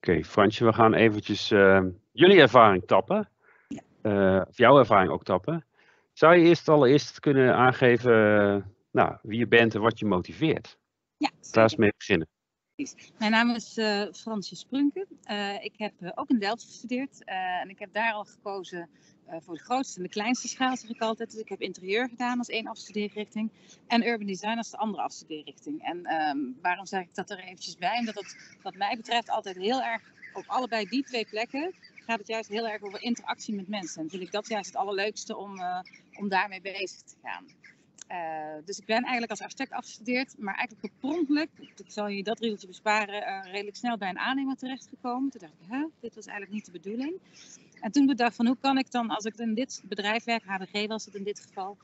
Oké, Fransje, we gaan eventjes uh, jullie ervaring tappen. Uh, of jouw ervaring ook tappen. Zou je eerst allereerst kunnen aangeven nou, wie je bent en wat je motiveert? Ja, Daar is mee beginnen. Mijn naam is uh, Fransje Sprunke. Uh, ik heb uh, ook in Delft gestudeerd en ik heb daar al gekozen voor de grootste en de kleinste schaal, zeg ik altijd. Ik heb interieur gedaan als één afstudeerrichting en urban design als de andere afstudeerrichting. En um, waarom zeg ik dat er eventjes bij? Omdat het wat mij betreft altijd heel erg op allebei die twee plekken gaat het juist heel erg over interactie met mensen. En vind ik dat juist het allerleukste om, om daarmee bezig te gaan. Uh, dus ik ben eigenlijk als architect afgestudeerd, maar eigenlijk gepronkelijk, ik zal je dat riedeltje besparen, redelijk snel bij een aannemer terechtgekomen. Toen dacht ik, huh, dit was eigenlijk niet de bedoeling. En toen bedacht van hoe kan ik dan, als ik in dit bedrijf werk, HDG was het in dit geval,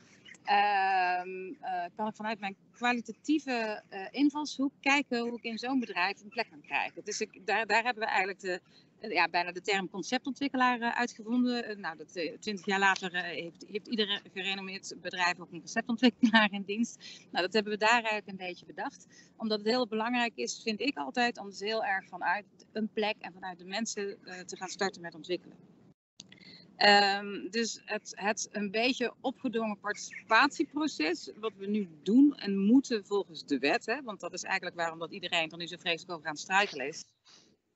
uh, kan ik vanuit mijn kwalitatieve invalshoek kijken hoe ik in zo'n bedrijf een plek kan krijgen. Dus ik, daar, daar hebben we eigenlijk de, ja, bijna de term conceptontwikkelaar uitgevonden. nou, dat, twintig jaar later heeft, heeft iedere gerenommeerd bedrijf ook een conceptontwikkelaar in dienst. Nou, dat hebben we daar eigenlijk een beetje bedacht. Omdat het heel belangrijk is, vind ik altijd, om dus heel erg vanuit een plek en vanuit de mensen te gaan starten met ontwikkelen. Um, dus het, het een beetje opgedrongen participatieproces, wat we nu doen en moeten volgens de wet, hè, want dat is eigenlijk waarom dat iedereen er nu zo vreselijk over aan struikelen is,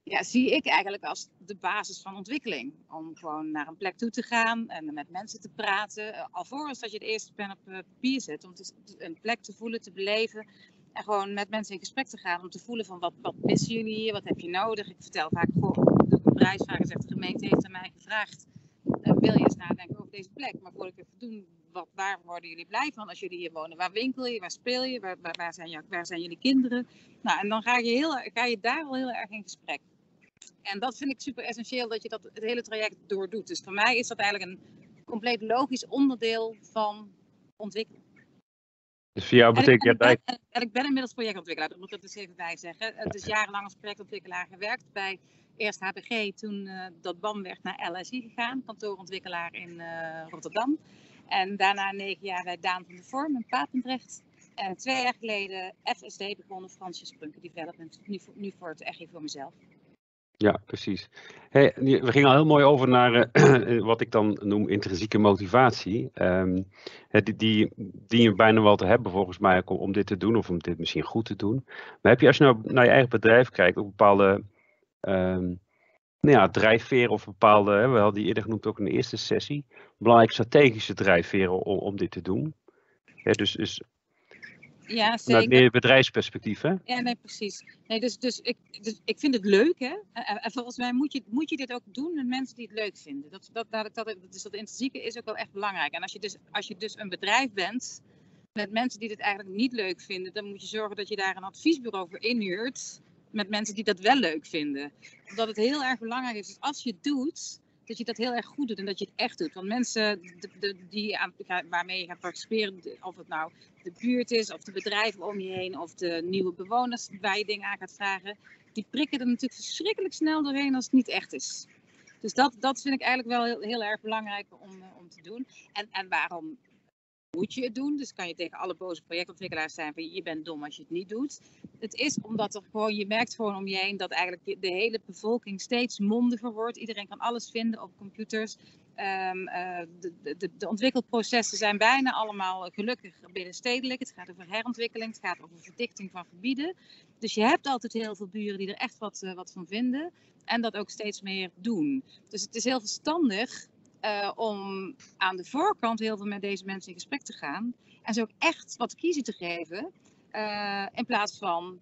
ja, zie ik eigenlijk als de basis van ontwikkeling. Om gewoon naar een plek toe te gaan en met mensen te praten. Alvorens dat je de eerste pen op papier zet. Om een plek te voelen, te beleven. En gewoon met mensen in gesprek te gaan. Om te voelen van wat, wat missen jullie hier? Wat heb je nodig? Ik vertel vaak, ik een prijsvraag. Zegt de gemeente heeft aan mij gevraagd. Wil je eens nadenken over deze plek? Maar voordat ik even doen, wat, waar worden jullie blij van als jullie hier wonen? Waar winkel je? Waar speel je? Waar, waar, waar, zijn, je, waar zijn jullie kinderen? Nou, en dan ga je, heel, ga je daar al heel erg in gesprek. En dat vind ik super essentieel dat je dat het hele traject doordoet. Dus voor mij is dat eigenlijk een compleet logisch onderdeel van ontwikkelen. Dus voor jou betekent dat. En, en, en, ik ben inmiddels projectontwikkelaar, dat moet ik er dus even bij zeggen. Het is jarenlang als projectontwikkelaar gewerkt bij eerst HBG, toen uh, dat BAM werd naar LSI gegaan, kantoorontwikkelaar in uh, Rotterdam. En daarna negen jaar bij Daan van de Vorm in Papendrecht. En twee jaar geleden FSD begonnen, Fransje Sprunke Development, nu voor, nu voor het voor mezelf. Ja, precies. We gingen al heel mooi over naar uh, wat ik dan noem intrinsieke motivatie. Die, die, die je bijna wel te hebben volgens mij om, om dit te doen of om dit misschien goed te doen. Maar heb je als je nou naar je eigen bedrijf kijkt ook bepaalde um, nou ja, drijfveren of bepaalde, hè, we hadden die eerder genoemd ook in de eerste sessie, belangrijke strategische drijfveren om, om dit te doen. Ja, dus, dus ja, zeker. Vanuit meer bedrijfsperspectief, hè? Ja, nee, precies. Nee, dus, dus, ik, dus ik vind het leuk, hè. En volgens mij moet je, moet je dit ook doen met mensen die het leuk vinden. Dat, dat, dat, dat, dus dat intrinsieke is ook wel echt belangrijk. En als je, dus, als je dus een bedrijf bent met mensen die dit eigenlijk niet leuk vinden, dan moet je zorgen dat je daar een adviesbureau voor inhuurt met mensen die dat wel leuk vinden. Omdat het heel erg belangrijk is, dus als je het doet, dat je dat heel erg goed doet en dat je het echt doet. Want mensen die waarmee je gaat participeren, of het nou de buurt is, of de bedrijven om je heen, of de nieuwe bewoners waar je dingen aan gaat vragen, die prikken er natuurlijk verschrikkelijk snel doorheen als het niet echt is. Dus dat, dat vind ik eigenlijk wel heel, heel erg belangrijk om, om te doen. En, en waarom moet je het doen. Dus kan je tegen alle boze projectontwikkelaars zijn van je bent dom als je het niet doet. Het is omdat er gewoon, je merkt gewoon om je heen dat eigenlijk de hele bevolking steeds mondiger wordt. Iedereen kan alles vinden op computers. Um, uh, de, de, de, ontwikkelprocessen zijn bijna allemaal gelukkig binnenstedelijk. Het gaat over herontwikkeling, het gaat over verdichting van gebieden. Dus je hebt altijd heel veel buren die er echt wat, uh, wat van vinden en dat ook steeds meer doen. Dus het is heel verstandig uh, om aan de voorkant heel veel met deze mensen in gesprek te gaan. En ze ook echt wat kiezen te geven. Uh, in plaats van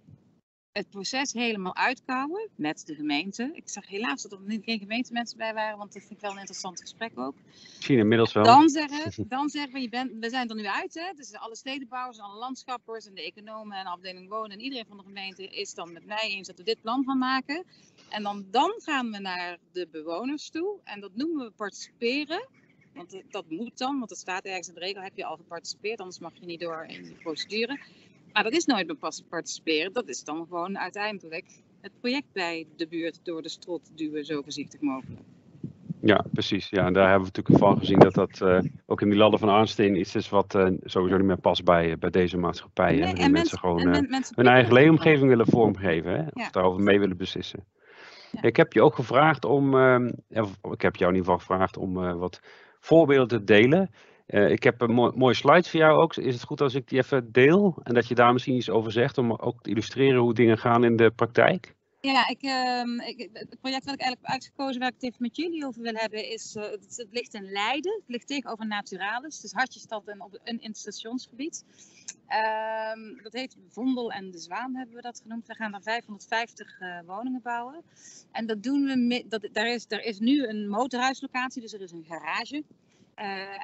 het proces helemaal uitkouwen met de gemeente. Ik zag helaas dat er niet, geen gemeentemensen bij waren, want dat vind ik wel een interessant gesprek ook. Misschien inmiddels wel. Dan zeggen, dan zeggen we, je bent, we zijn er nu uit. Hè? Dus alle stedenbouwers, alle landschappers en de economen en de afdeling wonen en iedereen van de gemeente is dan met mij eens dat we dit plan gaan maken. En dan, dan gaan we naar de bewoners toe en dat noemen we participeren. Want dat moet dan, want het staat ergens in de regel, heb je al geparticipeerd, anders mag je niet door in de procedure. Maar dat is nooit meer participeren, dat is dan gewoon uiteindelijk het project bij de buurt door de strot duwen, zo voorzichtig mogelijk. Ja, precies. Ja, en daar hebben we natuurlijk van gezien dat dat uh, ook in die ladder van Arnsteen iets is wat uh, sowieso niet meer past bij, uh, bij deze maatschappij. Nee, en, en mensen gewoon hun eigen leefomgeving willen vormgeven, hè? of ja. daarover mee willen beslissen. Ik heb je ook gevraagd om, ehm, ik heb jou in ieder geval gevraagd om wat voorbeelden te delen. Uh, ik heb een mooi, mooie slide voor jou ook. Is het goed als ik die even deel en dat je daar misschien iets over zegt om ook te illustreren hoe dingen gaan in de praktijk? Ja, ik, ik, het project wat ik eigenlijk heb uitgekozen, waar ik het even met jullie over wil hebben, is uh, het, ligt in Leiden. Het ligt tegenover Naturalis, dus Hartjestad en op een. Uh, dat heet Vondel en de Zwaan hebben we dat genoemd. We gaan daar 550 uh, woningen bouwen. En dat doen we, dat, daar, is, daar is nu een motorhuislocatie, dus er is een garage.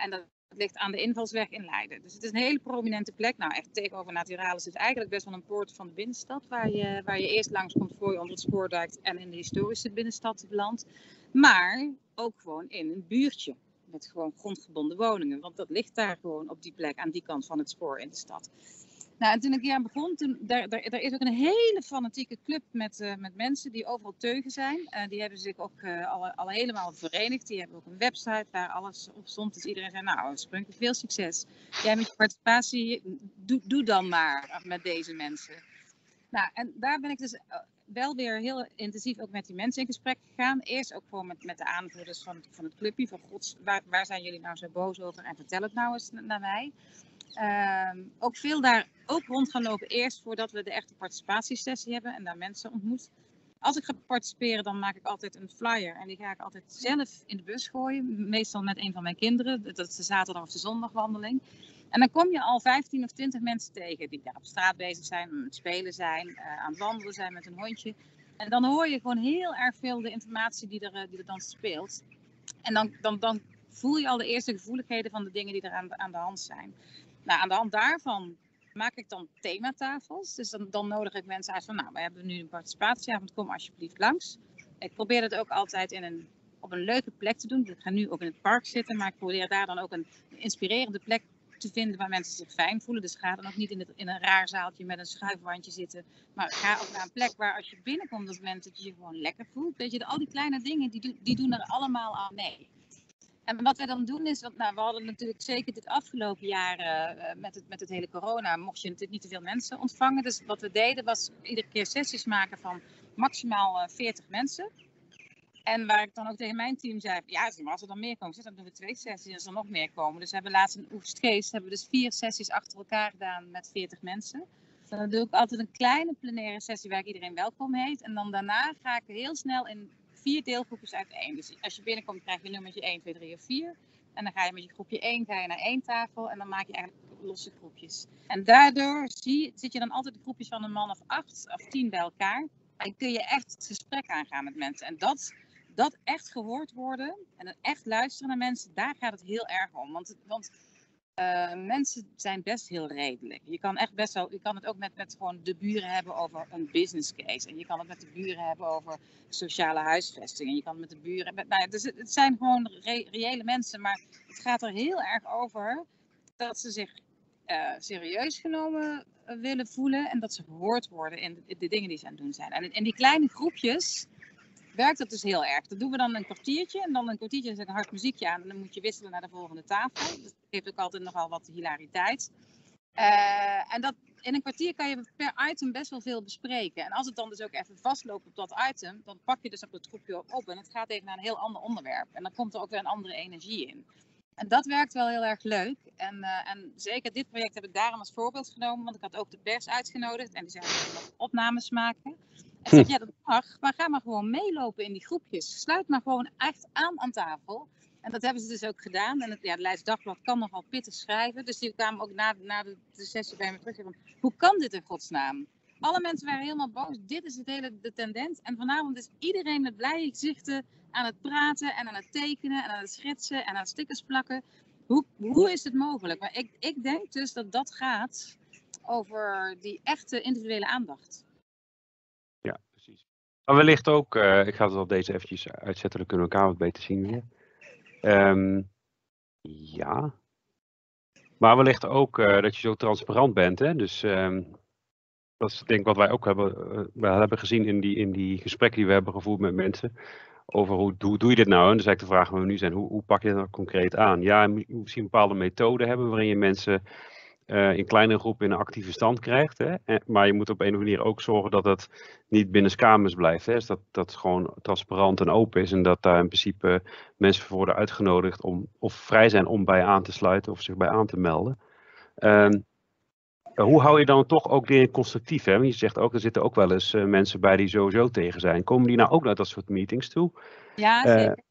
En dat het ligt aan de invalsweg in Leiden. Dus het is een hele prominente plek. Nou, echt tegenover Naturalis is eigenlijk best wel een poort van de binnenstad. Waar je, waar je eerst langs komt voor je onder het spoor duikt en in de historische binnenstad belandt. Maar ook gewoon in een buurtje. Met gewoon grondgebonden woningen. Want dat ligt daar gewoon op die plek aan die kant van het spoor in de stad. Nou, en toen ik hier aan begon, toen, daar, daar, is ook een hele fanatieke club met, uh, met mensen die overal teugen zijn. Uh, die hebben zich ook uh, al, al, helemaal verenigd. Die hebben ook een website waar alles op stond. Dus iedereen zei, nou, Sprunk, veel succes. Jij met je participatie, doe, doe dan maar met deze mensen. Nou, en daar ben ik dus wel weer heel intensief ook met die mensen in gesprek gegaan. Eerst ook gewoon met, met de aanvoerders van, van het clubje. Van gods, waar, waar zijn jullie nou zo boos over? En vertel het nou eens naar mij. Uh, ook veel daar ook rond gaan lopen eerst voordat we de echte participatiesessie hebben en daar mensen ontmoet. Als ik ga participeren, dan maak ik altijd een flyer en die ga ik altijd zelf in de bus gooien. Meestal met een van mijn kinderen. Dat is de zaterdag of de zondagwandeling. En dan kom je al 15 of 20 mensen tegen die daar op straat bezig zijn, aan het spelen zijn, uh, aan het wandelen zijn met een hondje. En dan hoor je gewoon heel erg veel de informatie die er, uh, die dan speelt. En dan, dan, dan voel je al de eerste gevoeligheden van de dingen die er aan, aan de hand zijn. Nou, aan de hand daarvan maak ik dan thematafels. Dus dan, dan nodig ik mensen uit van, nou, we hebben nu een participatieavond, kom alsjeblieft langs. Ik probeer het ook altijd in een, op een leuke plek te doen. Ik ga nu ook in het park zitten, maar ik probeer daar dan ook een inspirerende plek te vinden waar mensen zich fijn voelen. Dus ga dan ook niet in, het, in een raar zaaltje met een schuifwandje zitten. Maar ga ook naar een plek waar als je binnenkomt mensen dat je je gewoon lekker voelt. Weet je, al die kleine dingen, die, die doen er allemaal aan mee. En wat wij dan doen is, want nou, we hadden natuurlijk zeker dit afgelopen jaar uh, met, het, met het hele corona, mocht je natuurlijk niet te veel mensen ontvangen. Dus wat we deden was iedere keer sessies maken van maximaal uh, 40 mensen. En waar ik dan ook tegen mijn team zei, ja, als er dan meer komen, dan doen we twee sessies en als er nog meer komen. Dus we hebben laatst in Oestgeest hebben we dus vier sessies achter elkaar gedaan met 40 mensen. Dan doe ik altijd een kleine plenaire sessie waar ik iedereen welkom heet. En dan daarna ga ik heel snel in vier deelgroepjes uiteen. Dus als je binnenkomt krijg je nummertje 1, 2, 3 of 4. En dan ga je met je groepje 1 ga je naar één tafel en dan maak je eigenlijk losse groepjes. En daardoor zie, zit je dan altijd groepjes van een man of acht of tien bij elkaar. En kun je echt het gesprek aangaan met mensen. En dat, dat echt gehoord worden en echt luisteren naar mensen, daar gaat het heel erg om. Want, want uh, mensen zijn best heel redelijk. Je kan echt best wel, je kan het ook met, met gewoon de buren hebben over een business case. En je kan het met de buren hebben over sociale huisvesting. En je kan het met de buren. Met, nou dus het, zijn gewoon re, reële mensen, maar het gaat er heel erg over dat ze zich uh, serieus genomen willen voelen en dat ze gehoord worden in de, dingen die ze aan het doen zijn. En in die kleine groepjes werkt dat dus heel erg. Dat doen we dan een kwartiertje en dan een kwartiertje zet een hard muziekje aan en dan moet je wisselen naar de volgende tafel. Dat geeft ook altijd nogal wat hilariteit. Uh, en dat, in een kwartier kan je per item best wel veel bespreken. En als het dan dus ook even vastloopt op dat item, dan pak je dus op het groepje op en het gaat even naar een heel ander onderwerp. En dan komt er ook weer een andere energie in. En dat werkt wel heel erg leuk. En, uh, en zeker dit project heb ik daarom als voorbeeld genomen, want ik had ook de pers uitgenodigd en die zouden opnames maken. Zeg, ja, dat mag, maar ga maar gewoon meelopen in die groepjes. Sluit maar gewoon echt aan aan tafel. En dat hebben ze dus ook gedaan. En het, ja, Dagblad kan nogal pittig schrijven. Dus die kwamen ook na, na de, sessie bij me terug. Hoe kan dit in godsnaam? Alle mensen waren helemaal boos. Dit is het hele, de tendens. En vanavond is iedereen met blije gezichten aan het praten en aan het tekenen en aan het schetsen en aan stickers plakken. Hoe, hoe is het mogelijk? Maar ik, ik denk dus dat dat gaat over die echte individuele aandacht. Maar wellicht ook, uh, ik ga het al deze eventjes uitzetten, dan kunnen we elkaar wat beter zien weer. Um, ja. Maar wellicht ook uh, dat je zo transparant bent. Hè? Dus um, dat is denk ik wat wij ook hebben, uh, we hebben gezien in die, in die gesprekken die we hebben gevoerd met mensen. Over hoe, hoe doe je dit nou? En dus eigenlijk de vraag waar we nu zijn, hoe, hoe pak je dat nou concreet aan? Ja, misschien bepaalde methode hebben waarin je mensen uh, in kleinere groepen in een actieve stand krijgt. Hè? En, maar je moet op een of andere manier ook zorgen dat het niet binnen kamers blijft. Hè? Dus dat dat gewoon transparant en open is en dat daar in principe mensen voor worden uitgenodigd om of vrij zijn om bij aan te sluiten of zich bij aan te melden. Uh, hoe hou je dan toch ook weer constructief? Hè? Want je zegt ook, er zitten ook wel eens uh, mensen bij die sowieso tegen zijn. Komen die nou ook naar dat soort meetings toe? Ja, zeker.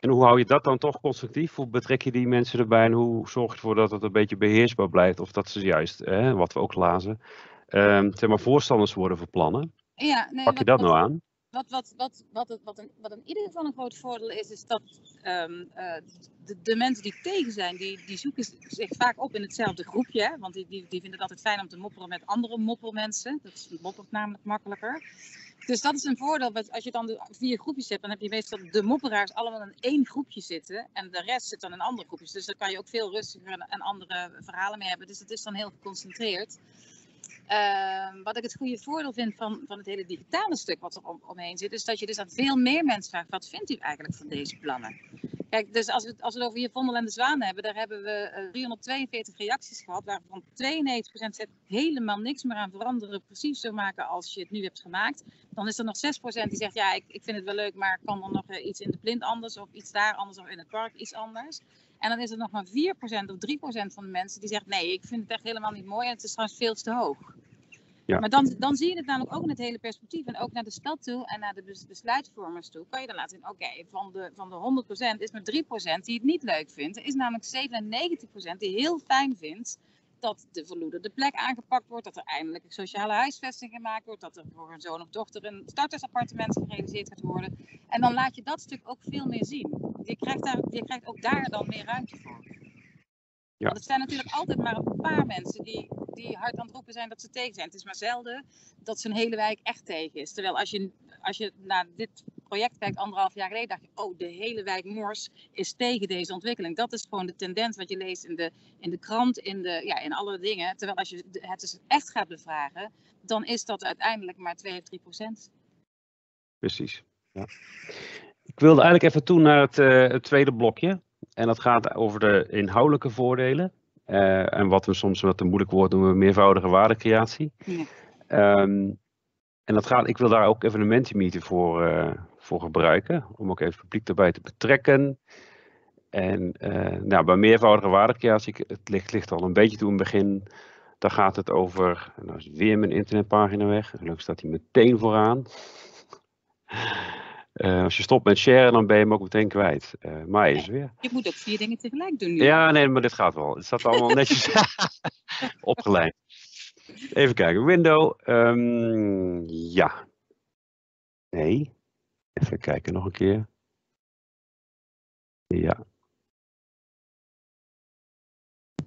En hoe hou je dat dan toch constructief? Hoe betrek je die mensen erbij en hoe zorg je ervoor dat het een beetje beheersbaar blijft? Of dat ze juist, hè, wat we ook lazen, um, zeg maar voorstanders worden verplannen? Ja, nee, Pak je dat nou aan? Wat, wat, wat, wat, wat, een, wat in ieder geval een groot voordeel is, is dat um, uh, de, de, mensen die tegen zijn, die, die zoeken zich vaak op in hetzelfde groepje. Hè? Want die, die, die vinden het altijd fijn om te mopperen met andere moppermensen. Dat is moppert namelijk makkelijker. Dus dat is een voordeel. Als je dan de vier groepjes hebt, dan heb je meestal de mopperaars allemaal in één groepje zitten. En de rest zit dan in andere groepjes. Dus dan kan je ook veel rustiger en andere verhalen mee hebben. Dus dat is dan heel geconcentreerd. Uh, wat ik het goede voordeel vind van, van het hele digitale stuk wat er om, omheen zit, is dat je dus aan veel meer mensen vraagt: wat vindt u eigenlijk van deze plannen? Kijk, dus als we, als het over hier Vondel en de Zwaan hebben, daar hebben we uh, 342 reacties gehad, waarvan 92% zegt helemaal niks meer aan veranderen, precies zo maken als je het nu hebt gemaakt. Dan is er nog 6% die zegt: ja, ik, ik vind het wel leuk, maar kan er nog uh, iets in de plint anders, of iets daar anders, of in het park iets anders. En dan is er nog maar 4% of 3% van de mensen die zegt: nee, ik vind het echt helemaal niet mooi en het is trouwens veel te hoog. Ja. Maar dan, dan zie je het namelijk ook in het hele perspectief. En ook naar de stad toe en naar de besluitvormers toe. Kan je dan laten zien, oké, okay, van, de, van de 100% is maar 3% die het niet leuk vindt. Er is namelijk 97% die heel fijn vindt dat de verloederde plek aangepakt wordt. Dat er eindelijk een sociale huisvesting gemaakt wordt. Dat er voor een zoon of dochter een startersappartement gerealiseerd gaat worden. En dan laat je dat stuk ook veel meer zien. Je krijgt, daar, je krijgt ook daar dan meer ruimte voor. Ja. Want het zijn natuurlijk altijd maar een paar mensen die, die hard aan het roepen zijn dat ze tegen zijn. Het is maar zelden dat zo'n hele wijk echt tegen is. Terwijl als je, als je naar dit project kijkt, anderhalf jaar geleden, dacht je, oh, de hele wijk Mors is tegen deze ontwikkeling. Dat is gewoon de tendens wat je leest in de, in de krant, in, de, ja, in alle dingen. Terwijl als je het dus echt gaat bevragen, dan is dat uiteindelijk maar 2 of 3 procent. Precies, ja. Ik wilde eigenlijk even toe naar het, uh, het tweede blokje. En dat gaat over de inhoudelijke voordelen. Uh, en wat we soms wat een moeilijk woord noemen, meervoudige waardecreatie. Ja. Um, en dat gaat, ik wil daar ook even een Mentimeter voor, uh, voor gebruiken, om ook even het publiek erbij te betrekken. En uh, nou, bij meervoudige waardecreatie, het ligt, ligt al een beetje toe in het begin, daar gaat het over, nou is weer mijn internetpagina weg, gelukkig staat hij meteen vooraan. Uh, als je stopt met sharen, dan ben je hem ook meteen kwijt. Uh, maar is weer. Je moet ook vier dingen tegelijk doen. Nu. Ja, nee, maar dit gaat wel. Het staat allemaal netjes opgeleid. Even kijken. Window. Um, ja. Nee. Even kijken nog een keer. Ja.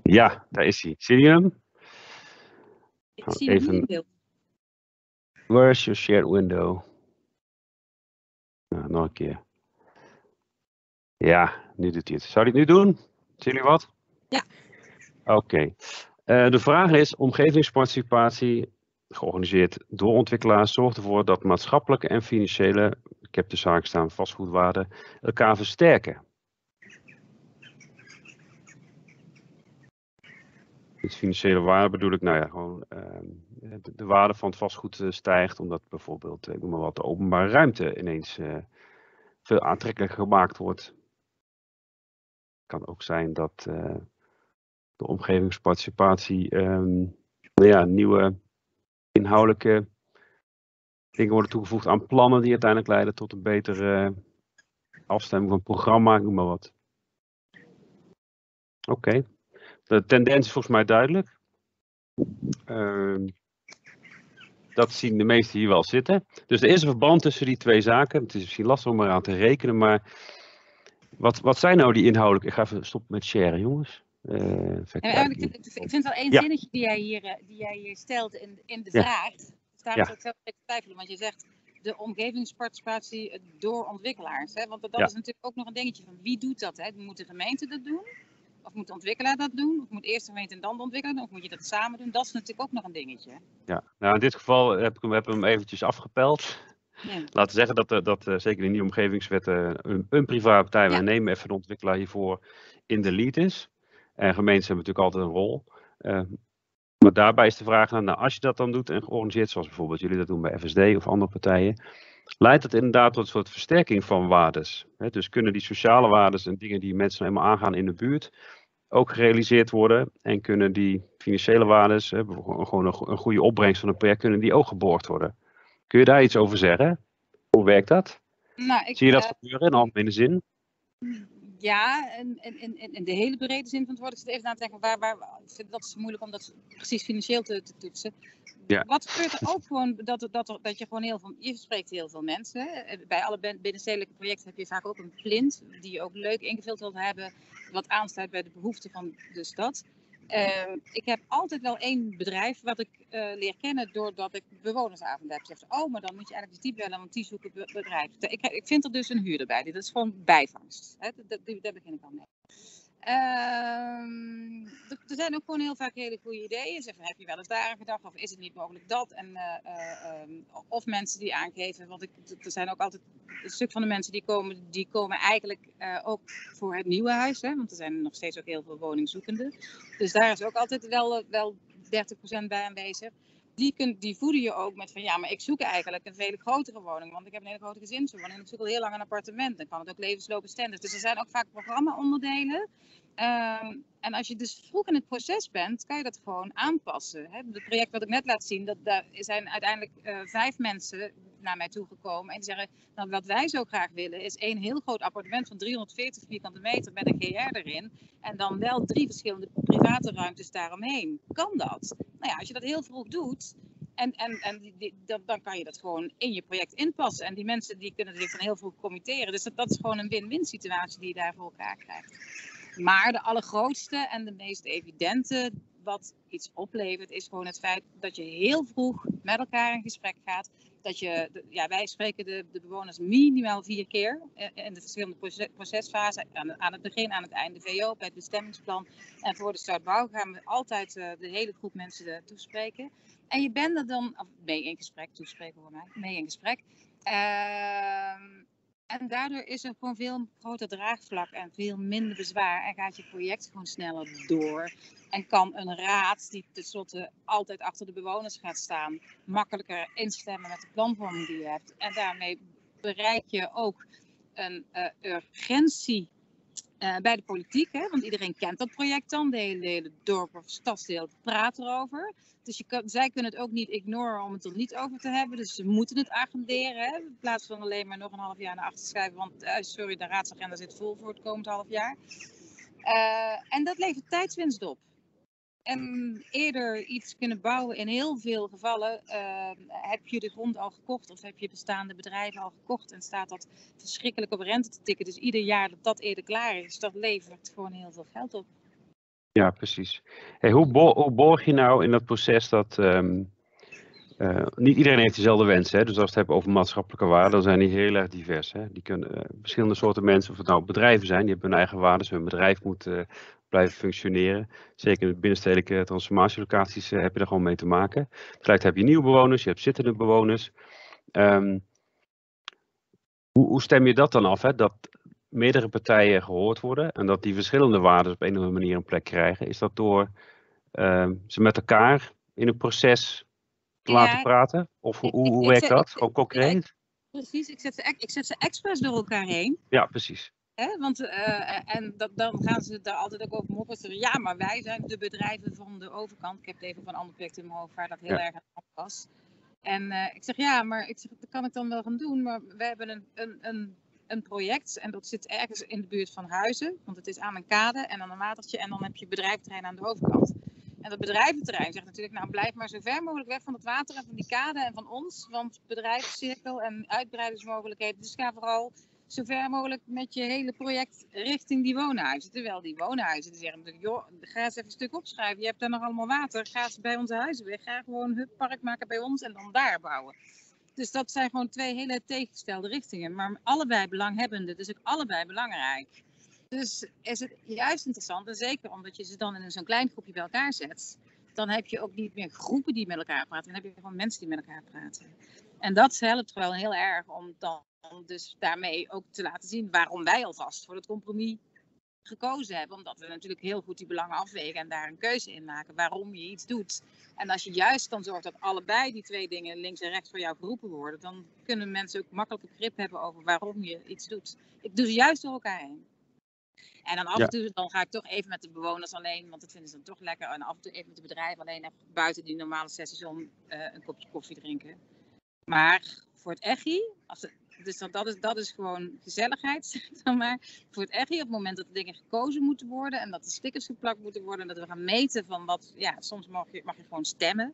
Ja, daar is hij. Zie je hem? Ik zie hem even... niet Where is your shared window? Nou, nog een keer. Ja, nu doet hij het. Zou hij het nu doen? Zien jullie wat? Ja. Oké. Okay. Uh, de vraag is, omgevingsparticipatie, georganiseerd door ontwikkelaars, zorgt ervoor dat maatschappelijke en financiële, ik heb de zaak staan, vastgoedwaarden, elkaar versterken. Met financiële waarde bedoel ik, nou ja, gewoon uh, de, de, waarde van het vastgoed uh, stijgt, omdat bijvoorbeeld, ik noem maar wat, de openbare ruimte ineens uh, veel aantrekkelijker gemaakt wordt. Het kan ook zijn dat de omgevingsparticipatie um, nou ja, nieuwe inhoudelijke dingen worden toegevoegd aan plannen die uiteindelijk leiden tot een betere afstemming van programma, noem maar wat. Oké. De tendens is volgens mij duidelijk. Uh, dat zien de meesten hier wel zitten. Dus er is een verband tussen die twee zaken. Het is misschien lastig om eraan te rekenen, maar wat, wat zijn nou die inhoudelijke... Ik ga even stoppen met sharen, jongens. Uh, ja, ik, vind, vind wel één ja. zinnetje die jij hier, eh, die jij hier stelt in, in de vraag. Dus daar ja. ik zelf even twijfelen, want je zegt de omgevingsparticipatie door ontwikkelaars. Hè? Want dat, is natuurlijk ook nog een dingetje van wie doet dat? Hè? Moet de gemeente dat doen? Of moet de ontwikkelaar dat doen? Of moet eerst de gemeente en dan de ontwikkelaar Of moet je dat samen doen? Dat is natuurlijk ook nog een dingetje. Ja, nou in dit geval heb ik hem, heb hem eventjes afgepeld. Ja. Laten zeggen dat, dat zeker in die omgevingswetten een, een private partij, ja. we nemen even de ontwikkelaar hiervoor, in de lead is. En gemeenten hebben natuurlijk altijd een rol. Uh, maar daarbij is de vraag, nou, als je dat dan doet en georganiseerd, zoals bijvoorbeeld jullie dat doen bij FSD of andere partijen, leidt dat inderdaad tot een soort versterking van waardes. dus kunnen die sociale waardes en dingen die mensen helemaal aangaan in de buurt ook gerealiseerd worden en kunnen die financiële waardes, gewoon een, goede opbrengst van een project, kunnen die ook geborgd worden. Kun je daar iets over zeggen? Hoe werkt dat? Nou, ik, Zie je dat uh, gebeuren in algemene zin? Ja, in, in, in, de hele brede zin van het woord. Ik zit even aan te denken, waar, waar, dat is moeilijk om dat precies financieel te, te toetsen. Ja. Wat gebeurt er ook gewoon, dat, dat, dat je gewoon heel veel, je spreekt heel veel mensen. Bij alle binnenstedelijke projecten heb je vaak ook een plint, die je ook leuk ingevuld wilt hebben, wat aansluit bij de behoeften van de stad. Uh, ik heb altijd wel één bedrijf wat ik uh, leer kennen doordat ik bewonersavond heb. Zegt, oh, maar dan moet je eigenlijk die bellen, want die zoeken bedrijf. Ik, ik vind er dus een huurder bij. Dat is gewoon bijvangst. Hè? Daar begin ik al mee. Ehm, er zijn ook gewoon heel vaak hele goede ideeën. Zeg, heb je wel eens daar gedacht of is het niet mogelijk dat? En, uh, um, of mensen die aangeven, want ik, er zijn ook altijd een stuk van de mensen die komen, die komen eigenlijk uh, ook voor het nieuwe huis. Hè? Want er zijn nog steeds ook heel veel woningzoekenden. Dus daar is ook altijd wel, wel 30% bij aanwezig die, kun, die voeden je ook met van ja, maar ik zoek eigenlijk een veel grotere woning. Want ik heb een hele grote gezinswoning en ik zoek al heel lang een appartement. Dan kan het ook levensloopbestendig. Dus er zijn ook vaak programma-onderdelen. Ehm, en als je dus vroeg in het proces bent, kan je dat gewoon aanpassen. Het project wat ik net laat zien, dat, daar zijn uiteindelijk uh, vijf mensen naar mij toegekomen. En die zeggen, nou, wat wij zo graag willen is één heel groot appartement van 340 vierkante meter met een GR erin. En dan wel drie verschillende private ruimtes daaromheen. Kan dat? Nou ja, als je dat heel vroeg doet, en, en, en dan, kan je dat gewoon in je project inpassen. En die mensen die kunnen zich dan heel vroeg committeren. Dus dat, dat is gewoon een win-win situatie die je daar voor elkaar krijgt. Maar de allergrootste en de meest evidente wat iets oplevert, is gewoon het feit dat je heel vroeg met elkaar in gesprek gaat. Dat je, ja, wij spreken de, de bewoners minimaal vier keer in de verschillende procesfasen. Aan, het begin, aan het einde, VO, bij het bestemmingsplan. En voor de startbouw gaan we altijd uh, de hele groep mensen toespreken. En je bent er dan, mee in gesprek, toespreken voor mij, mee in gesprek. Uh, en daardoor is er gewoon veel groter draagvlak en veel minder bezwaar. En gaat je project gewoon sneller door. En kan een raad, die tenslotte altijd achter de bewoners gaat staan, makkelijker instemmen met de planvorming die je hebt. En daarmee bereik je ook een uh, urgentie uh, bij de politiek. Hè? Want iedereen kent dat project dan. De hele, hele dorp of stadsdeel praat erover. Dus je kan, zij kunnen het ook niet ignoren om het er niet over te hebben. Dus ze moeten het agenderen. Hè? In plaats van alleen maar nog een half jaar naar achter schrijven. Want uh, sorry, de raadsagenda zit vol voor het komend half jaar. Uh, en dat levert tijdswinst op. En eerder iets kunnen bouwen. In heel veel gevallen uh, heb je de grond al gekocht of heb je bestaande bedrijven al gekocht en staat dat verschrikkelijk op rente te tikken. Dus ieder jaar dat dat eerder klaar is, dat levert gewoon heel veel geld op. Ja, precies. Hey, hoe, bo hoe borg je nou in dat proces dat. Um, uh, niet iedereen heeft dezelfde wensen. Hè? Dus als we het hebben over maatschappelijke waarden, dan zijn die heel erg divers. Hè? Die kunnen uh, verschillende soorten mensen, of het nou bedrijven zijn, die hebben hun eigen waarden. Hun bedrijf moet uh, blijven functioneren. Zeker in de binnenstedelijke transformatielocaties heb je daar gewoon mee te maken. Tegelijk heb je nieuwe bewoners, je hebt zittende bewoners. Um, hoe, hoe, stem je dat dan af? Hè? Dat meerdere partijen gehoord worden en dat die verschillende waarden op een of andere manier een plek krijgen? Is dat door uh, ze met elkaar in een proces te ja, laten praten? Of hoe, ik, hoe werkt dat? Gewoon concreet? precies, ik zet, ze, ik zet ze expres door elkaar heen. Ja, precies. Want uh, en dat, dan gaan ze daar altijd ook over mopperen. Ja, maar wij zijn de bedrijven van de overkant. Ik heb het even van een ander project in mijn hoofd waar dat heel ja. erg aan was. En uh, ik zeg ja, maar ik zeg, dat kan ik dan wel gaan doen. Maar we hebben een, een, een een project en dat zit ergens in de buurt van Huizen, want het is aan een kade en dan een watertje en dan heb je bedrijventerrein aan de overkant. En dat bedrijventerrein zegt natuurlijk, nou blijf maar zo ver mogelijk weg van het water en van die kade en van ons, want bedrijfscirkel en uitbreidingsmogelijkheden. Dus ga vooral zo ver mogelijk met je hele project richting die woonhuizen. Terwijl die woonhuizen zeggen natuurlijk, joh, ga eens even een stuk opschrijven. Je hebt daar nog allemaal water. Ga eens bij onze huizen weg. Ga gewoon een park maken bij ons en dan daar bouwen. Dus dat zijn gewoon twee hele tegengestelde richtingen. Maar allebei belanghebbende, dus ook allebei belangrijk. Dus is het juist interessant, en zeker omdat je ze dan in zo'n klein groepje bij elkaar zet, dan heb je ook niet meer groepen die met elkaar praten, dan heb je gewoon mensen die met elkaar praten. En dat helpt gewoon heel erg om dan dus daarmee ook te laten zien waarom wij alvast voor het compromis gekozen hebben, omdat we natuurlijk heel goed die belangen afwegen en daar een keuze in maken waarom je iets doet. En als je juist dan zorgt dat allebei die twee dingen links en rechts voor jou geroepen worden, dan kunnen mensen ook makkelijker grip hebben over waarom je iets doet. Ik doe ze juist door elkaar heen. En dan af en toe dan ga ik toch even met de bewoners alleen, want dat vinden ze dan toch lekker. En af en toe even met de bedrijven alleen even buiten die normale sessies om uh, een kopje koffie drinken. Maar voor het echi, als het, dus dat, dat, is, dat is gewoon gezelligheid, zeg maar. Voor het echi, op het moment dat de dingen gekozen moeten worden en dat de stickers geplakt moeten worden en dat we gaan meten van wat, ja, soms mag je, mag je gewoon stemmen.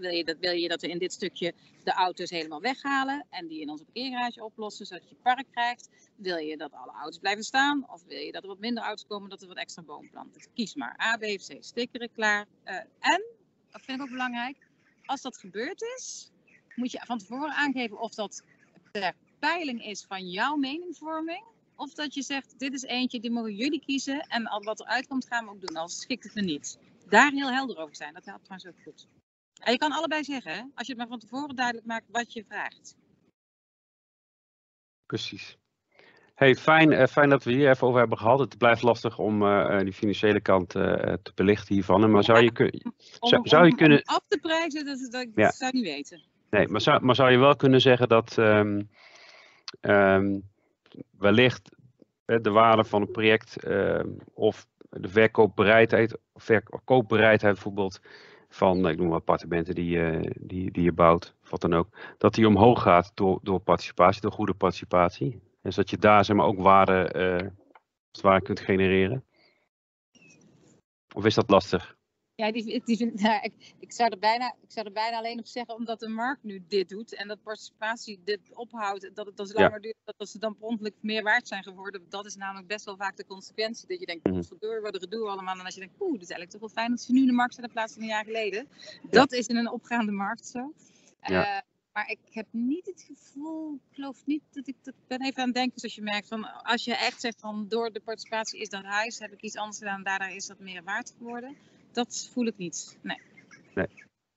Wil, je dat, wil je dat we in dit stukje de auto's helemaal weghalen en die in onze parkeergarage oplossen, zodat je park krijgt? Wil je dat alle auto's blijven staan? Of wil je dat er wat minder auto's komen, dat er wat extra bomen planten? Kies maar. A, B of C. Stickeren, klaar. Uh, en, dat vind ik ook belangrijk, als dat gebeurd is, moet je van tevoren aangeven of dat peiling is van jouw meningvorming. Of dat je zegt, dit is eentje, die mogen jullie kiezen. En al wat eruit komt, gaan we ook doen. Als schikt het er niet. Daar heel helder over zijn. Dat helpt trouwens ook goed. En je kan allebei zeggen, hè? als je het maar van tevoren duidelijk maakt wat je vraagt. Precies. Hey, fijn, uh, fijn dat we hier even over hebben gehad. Het blijft lastig om uh, die financiële kant uh, te belichten hiervan. Maar zou je, kun, zou, zou je kunnen. af te prijzen, dat, dat, ja. zou ik niet weten. Nee, maar zou, maar zou je wel kunnen zeggen dat um, um, wellicht de waarde van een project um, of de verkoopbereidheid, verkoopbereidheid bijvoorbeeld van, ik noem appartementen die, uh, die, die je bouwt, wat dan ook, dat die omhoog gaat door, door participatie, door goede participatie. Dus dat je daar zeg maar ook waarde, waarde kunt genereren. Of is dat lastig? Ja, die, die, nou, ik, ik, zou er bijna, ik zou er bijna alleen op zeggen, omdat de markt nu dit doet en dat participatie dit ophoudt, dat het dan langer ja. duurt, dat ze dan promptelijk meer waard zijn geworden. Dat is namelijk best wel vaak de consequentie. Dat je denkt, mm -hmm. wat er gedoe allemaal. En als je denkt, oeh, het is eigenlijk toch wel fijn dat ze nu in de markt zijn in plaats van een jaar geleden. Dat is in een opgaande markt zo. Ja. Uh, maar ik heb niet het gevoel, ik geloof niet dat ik dat ben even aan het denken. Zoals je merkt, van als je echt zegt van door de participatie is dat huis, heb ik iets anders gedaan, daardoor is dat meer waard geworden dat voel ik niet. Nee. Nee,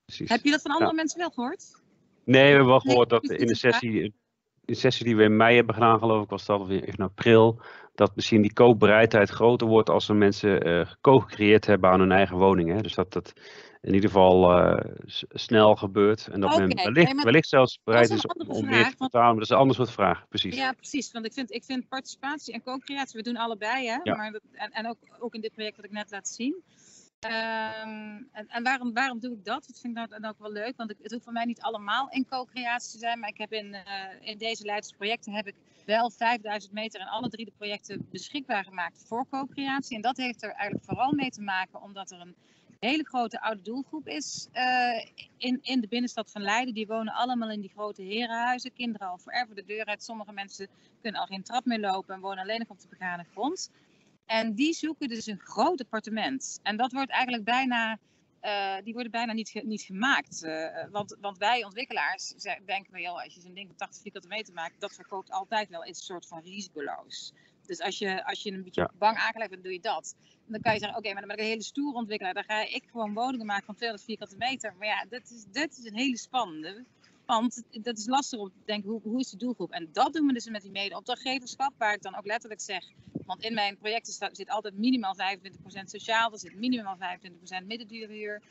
precies. Heb je dat van andere mensen wel gehoord? Nee, we hebben wel gehoord dat in de sessie, in de sessie die we in mei hebben gedaan, geloof ik, was dat alweer in april, dat misschien die koopbereidheid groter wordt als er mensen uh, co-gecreëerd hebben aan hun eigen woning. Hè? Dus dat dat in ieder geval uh, snel gebeurt en dat okay. men wellicht, nee, wellicht zelfs bereid is om, om meer te betalen. Maar dat is een ander soort vraag, precies. Ja, precies. Want ik vind, ik vind participatie en co-creatie, we doen allebei, hè? Ja. Maar dat, en, en ook, ook in dit project wat ik net laat zien. Um, en, en waarom, waarom doe ik dat? Dat vind ik dan ook wel leuk, want het hoeft voor mij niet allemaal in co-creatie te zijn. Maar ik heb in, uh, in deze leidersprojecten heb ik wel 5000 meter en alle drie de projecten beschikbaar gemaakt voor co-creatie. En dat heeft er eigenlijk vooral mee te maken omdat er een hele grote oude doelgroep is uh, in, in de binnenstad van Leiden. Die wonen allemaal in die grote herenhuizen. Kinderen al forever de deur uit. Sommige mensen kunnen al geen trap meer lopen en wonen alleen nog op de begane grond. En die zoeken dus een groot appartement. En dat wordt eigenlijk bijna, uh, die worden bijna niet, niet gemaakt. Uh, want, want wij ontwikkelaars denken wel, als je zo'n ding van 80 vierkante meter maakt, dat verkoopt altijd wel een soort van risicoloos. Dus als je, als je een beetje ja. bang aangelegd bent, doe je dat. En dan kan je zeggen, oké, okay, maar dan ben ik een hele stoer ontwikkelaar. Dan ga ik gewoon woningen maken van 200 vierkante meter. Maar ja, dit is, dit is een hele spannende. Want dat is lastig om te denken, hoe, hoe is de doelgroep? En dat doen we dus met die mede-opdrachtgeverschap, waar ik dan ook letterlijk zeg, want in mijn projecten staat, zit altijd minimaal 25% sociaal, er zit minimaal 25% middenduurhuur.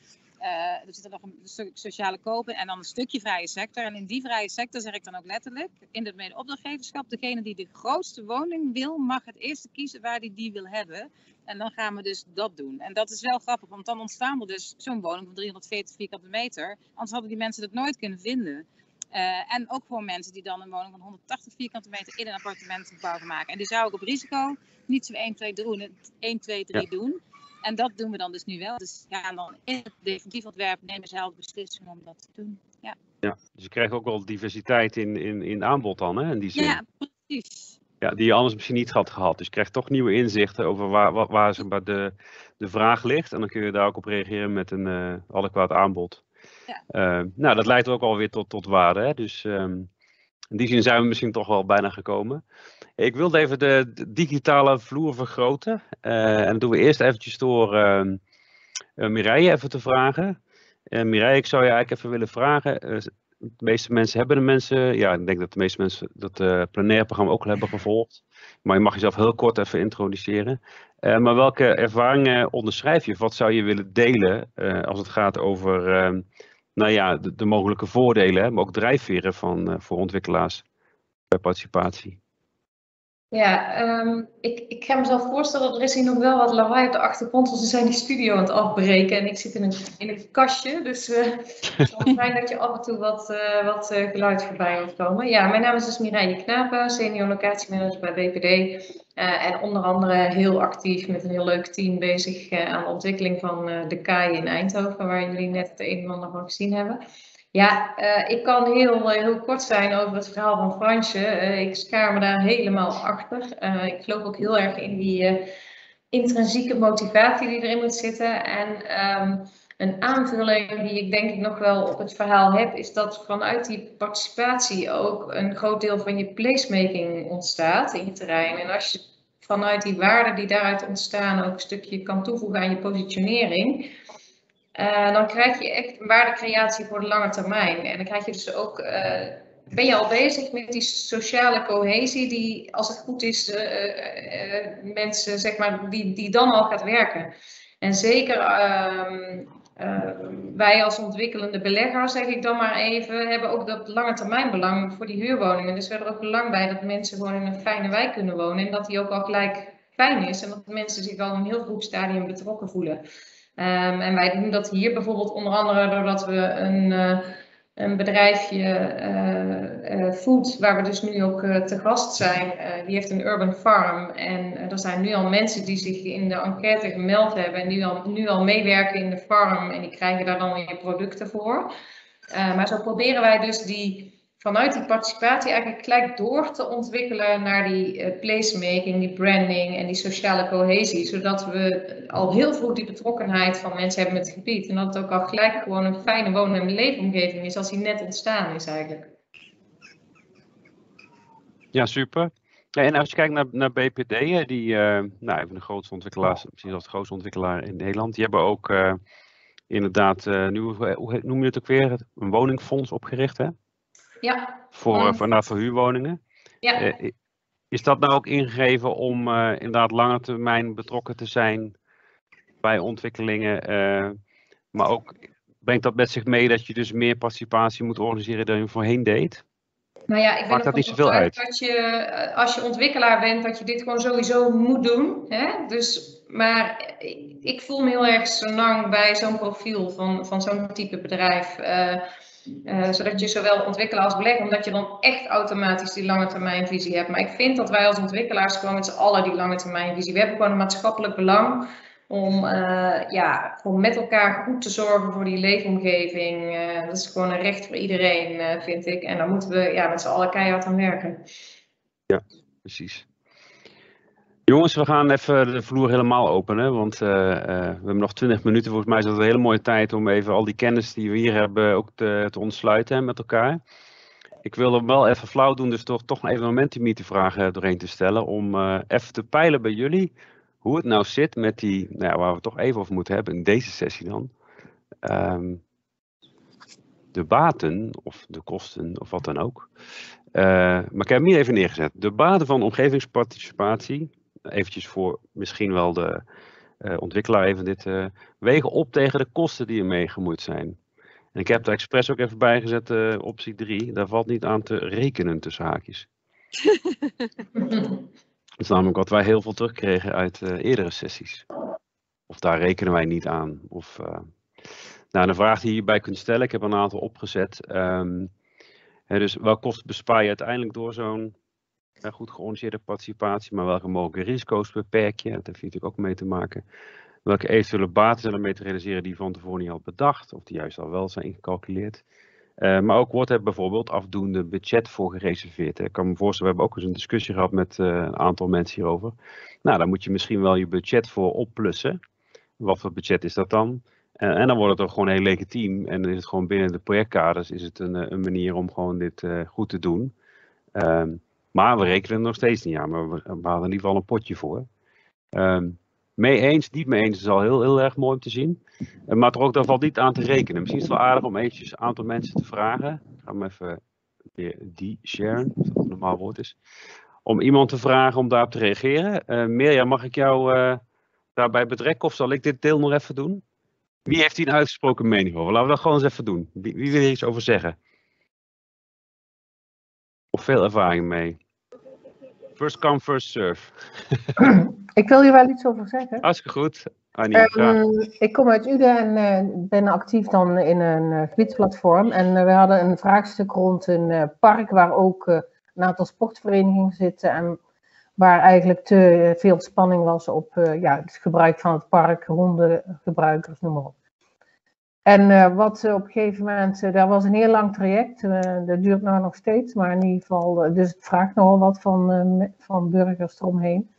Uh, er zit er nog een stuk sociale kopen en dan een stukje vrije sector. En in die vrije sector zeg ik dan ook letterlijk, in het mede-opdrachtgeverschap, degene die de grootste woning wil, mag het eerste kiezen waar hij die wil hebben. En dan gaan we dus dat doen. En dat is wel grappig, want dan ontstaan er dus zo'n woning van 340 vierkante meter. Anders hadden die mensen het nooit kunnen vinden. Uh, en ook voor mensen die dan een woning van 180 vierkante meter in een appartementengebouw gaan maken. En die zou ik op risico niet zo 1, 2, 3, 1, 2, 3 ja. doen. En dat doen we dan dus nu wel. Dus ja, dan in het definitief ontwerp nemen ze zelf beslissing om dat te doen. Ja. ja, dus je krijgt ook wel diversiteit in, in, in aanbod dan, hè? In die zin. Ja, precies. Ja, die je anders misschien niet had gehad. Dus je krijgt toch nieuwe inzichten over waar, waar, waar de, de vraag ligt. En dan kun je daar ook op reageren met een uh, adequaat aanbod. Ja. Uh, nou, dat leidt ook alweer tot, tot waarde. Hè? Dus um, in die zin zijn we misschien toch wel bijna gekomen. Ik wilde even de, digitale vloer vergroten. Uh, en doen we eerst eventjes door uh, Mireille even te vragen. Uh, Mireille, ik zou je eigenlijk even willen vragen. de meeste mensen hebben de mensen, ja, ik denk dat de meeste mensen dat uh, plenaire programma ook al hebben gevolgd. Maar je mag jezelf heel kort even introduceren. Maar welke ervaringen onderschrijf je? Wat zou je willen delen als het gaat over uh, nou ja, de, de, mogelijke voordelen, maar ook drijfveren van, voor ontwikkelaars bij participatie? Ja, um, ik, ik ga mezelf voorstellen, er is hier nog wel wat lawaai op de achtergrond, want ze zijn die studio aan het afbreken en ik zit in een, in een kastje, dus uh, het is wel fijn dat je af en toe wat, uh, wat uh, geluid voorbij hoort komen. Ja, mijn naam is dus Mireille Knapen, senior locatiemanager bij BPD en onder andere heel actief met een heel leuk team bezig aan de ontwikkeling van de KAI in Eindhoven, waar jullie net het een en ander van gezien hebben. Ja, uh, ik kan heel, heel kort zijn over het verhaal van Fransje. Uh, ik schaar me daar helemaal achter. Ik geloof ook heel erg in die intrinsieke motivatie die erin moet zitten. En um, een aanvulling die ik denk ik nog wel op het verhaal heb, is dat vanuit die participatie ook een groot deel van je placemaking ontstaat in je terrein. En als je vanuit die waarden die daaruit ontstaan ook een stukje kan toevoegen aan je positionering uh, dan krijg je echt waardecreatie voor de lange termijn. En dan krijg je dus ook, uh, ben je al bezig met die sociale cohesie, die als het goed is, uh, mensen, zeg maar, die, die dan al gaat werken. En zeker ehm, wij als ontwikkelende belegger, zeg ik dan maar even, hebben ook dat lange termijn belang voor die huurwoningen. Dus we hebben er ook belang bij dat mensen gewoon in een fijne wijk kunnen wonen en dat die ook al gelijk fijn is en dat mensen zich al in een heel vroeg stadium betrokken voelen. Um, en wij doen dat hier bijvoorbeeld onder andere doordat we een, uh, een bedrijfje uh, uh, Food, waar we dus nu ook te gast zijn, die heeft een urban farm. En er zijn nu al mensen die zich in de enquête gemeld hebben en nu al, nu al meewerken in de farm en die krijgen daar dan weer producten voor. maar zo proberen wij dus die vanuit die participatie eigenlijk gelijk door te ontwikkelen naar die uh, placemaking, die branding en die sociale cohesie. Zodat we al heel vroeg die betrokkenheid van mensen hebben met het gebied. En dat het ook al gelijk gewoon een fijne wonen- en leefomgeving is als die net ontstaan is eigenlijk. Ja, super. En als je kijkt naar, naar BPD, die uh, nou, even de grootste ontwikkelaar, misschien als de grootste ontwikkelaar in Nederland, die hebben ook inderdaad, nu, hoe noem je het ook weer, een woningfonds opgericht hè? Ja. Voor, voor, nou, voor huurwoningen. Ja. Uh, is dat nou ook ingegeven om uh, inderdaad lange termijn betrokken te zijn bij ontwikkelingen? Uh, maar ook brengt dat met zich mee dat je dus meer participatie moet organiseren dan je voorheen deed? Nou ja, ik Maakt dat niet zoveel uit? Dat je, als je ontwikkelaar bent, dat je dit gewoon sowieso moet doen. Hè? Dus, maar ik voel me heel erg zo lang bij zo'n profiel van, van zo'n type bedrijf. Uh, uh, zodat je zowel ontwikkelen als beleggen, omdat je dan echt automatisch die lange termijnvisie hebt. Maar ik vind dat wij als ontwikkelaars gewoon met z'n allen die lange termijnvisie, we hebben gewoon een maatschappelijk belang om uh, ja, gewoon met elkaar goed te zorgen voor die leefomgeving. Uh, dat is gewoon een recht voor iedereen, vind ik. En daar moeten we ja, met z'n allen keihard aan werken. Ja, precies. Jongens, we gaan even de vloer helemaal openen, want uh, uh, we hebben nog 20 minuten. Volgens mij is dat een hele mooie tijd om even al die kennis die we hier hebben ook te, te ontsluiten met elkaar. Ik wil hem wel even flauw doen, dus toch, toch even een te vragen doorheen te stellen. Om even te peilen bij jullie hoe het nou zit met die, nou waar we toch even over moeten hebben in deze sessie dan. Um, de baten of de kosten of wat dan ook. maar ik heb hem hier even neergezet. De baten van omgevingsparticipatie eventjes voor misschien wel de uh, ontwikkelaar even dit uh, wegen op tegen de kosten die ermee gemoeid zijn. En ik heb daar expres ook even bijgezet, uh, optie 3. Daar valt niet aan te rekenen tussen haakjes. Dat is namelijk wat wij heel veel terugkregen uit eerdere sessies. Of daar rekenen wij niet aan. Of, nou, een vraag die je hierbij kunt stellen, ik heb een aantal opgezet. Um, hè, dus welke kosten bespaar je uiteindelijk door zo'n goed georganiseerde participatie, maar welke mogelijke risico's beperk je? Dat heeft natuurlijk ook mee te maken. Welke eventuele baten zijn er mee te realiseren die van tevoren niet al bedacht, of die juist al wel zijn ingecalculeerd? Uh, maar ook wordt er bijvoorbeeld afdoende budget voor gereserveerd. Hè. Ik kan me voorstellen, we hebben ook eens een discussie gehad met uh, een aantal mensen hierover. Nou, dan moet je misschien wel je budget voor opplussen. Wat voor budget is dat dan? En dan wordt het ook gewoon heel legitiem. En dan is het gewoon binnen de projectkaders is het een, een manier om gewoon dit goed te doen. Ehm, maar we rekenen er nog steeds niet aan. Maar we, we hadden in ieder geval een potje voor. Um, mee eens, niet mee eens is al heel, heel erg mooi om te zien. Uh, maar er ook, daar valt niet aan te rekenen. Misschien is het wel aardig om eventjes een aantal mensen te vragen. ga hem even weer die sharen, als dat een normaal woord is. Om iemand te vragen om daarop te reageren. Uh, Mirjam, mag ik jou daarbij betrekken of zal ik dit deel nog even doen? Wie heeft hier een uitgesproken mening over? Laten we dat gewoon eens even doen. Wie, wie wil hier iets over zeggen? Veel ervaring mee? First come, first serve. ik wil hier wel iets over zeggen. Hartstikke goed. Annie, um, ik kom uit Uden en uh, ben actief dan in een uh, gebiedsplatform. En uh, we hadden een vraagstuk rond een park waar ook een aantal sportverenigingen zitten. En waar eigenlijk te veel spanning was op ja, het gebruik van het park, hondengebruikers, noem maar op. En wat op een gegeven moment, daar was een heel lang traject, dat duurt nou nog steeds, maar in ieder geval, dus het vraagt nogal wat van, van burgers eromheen.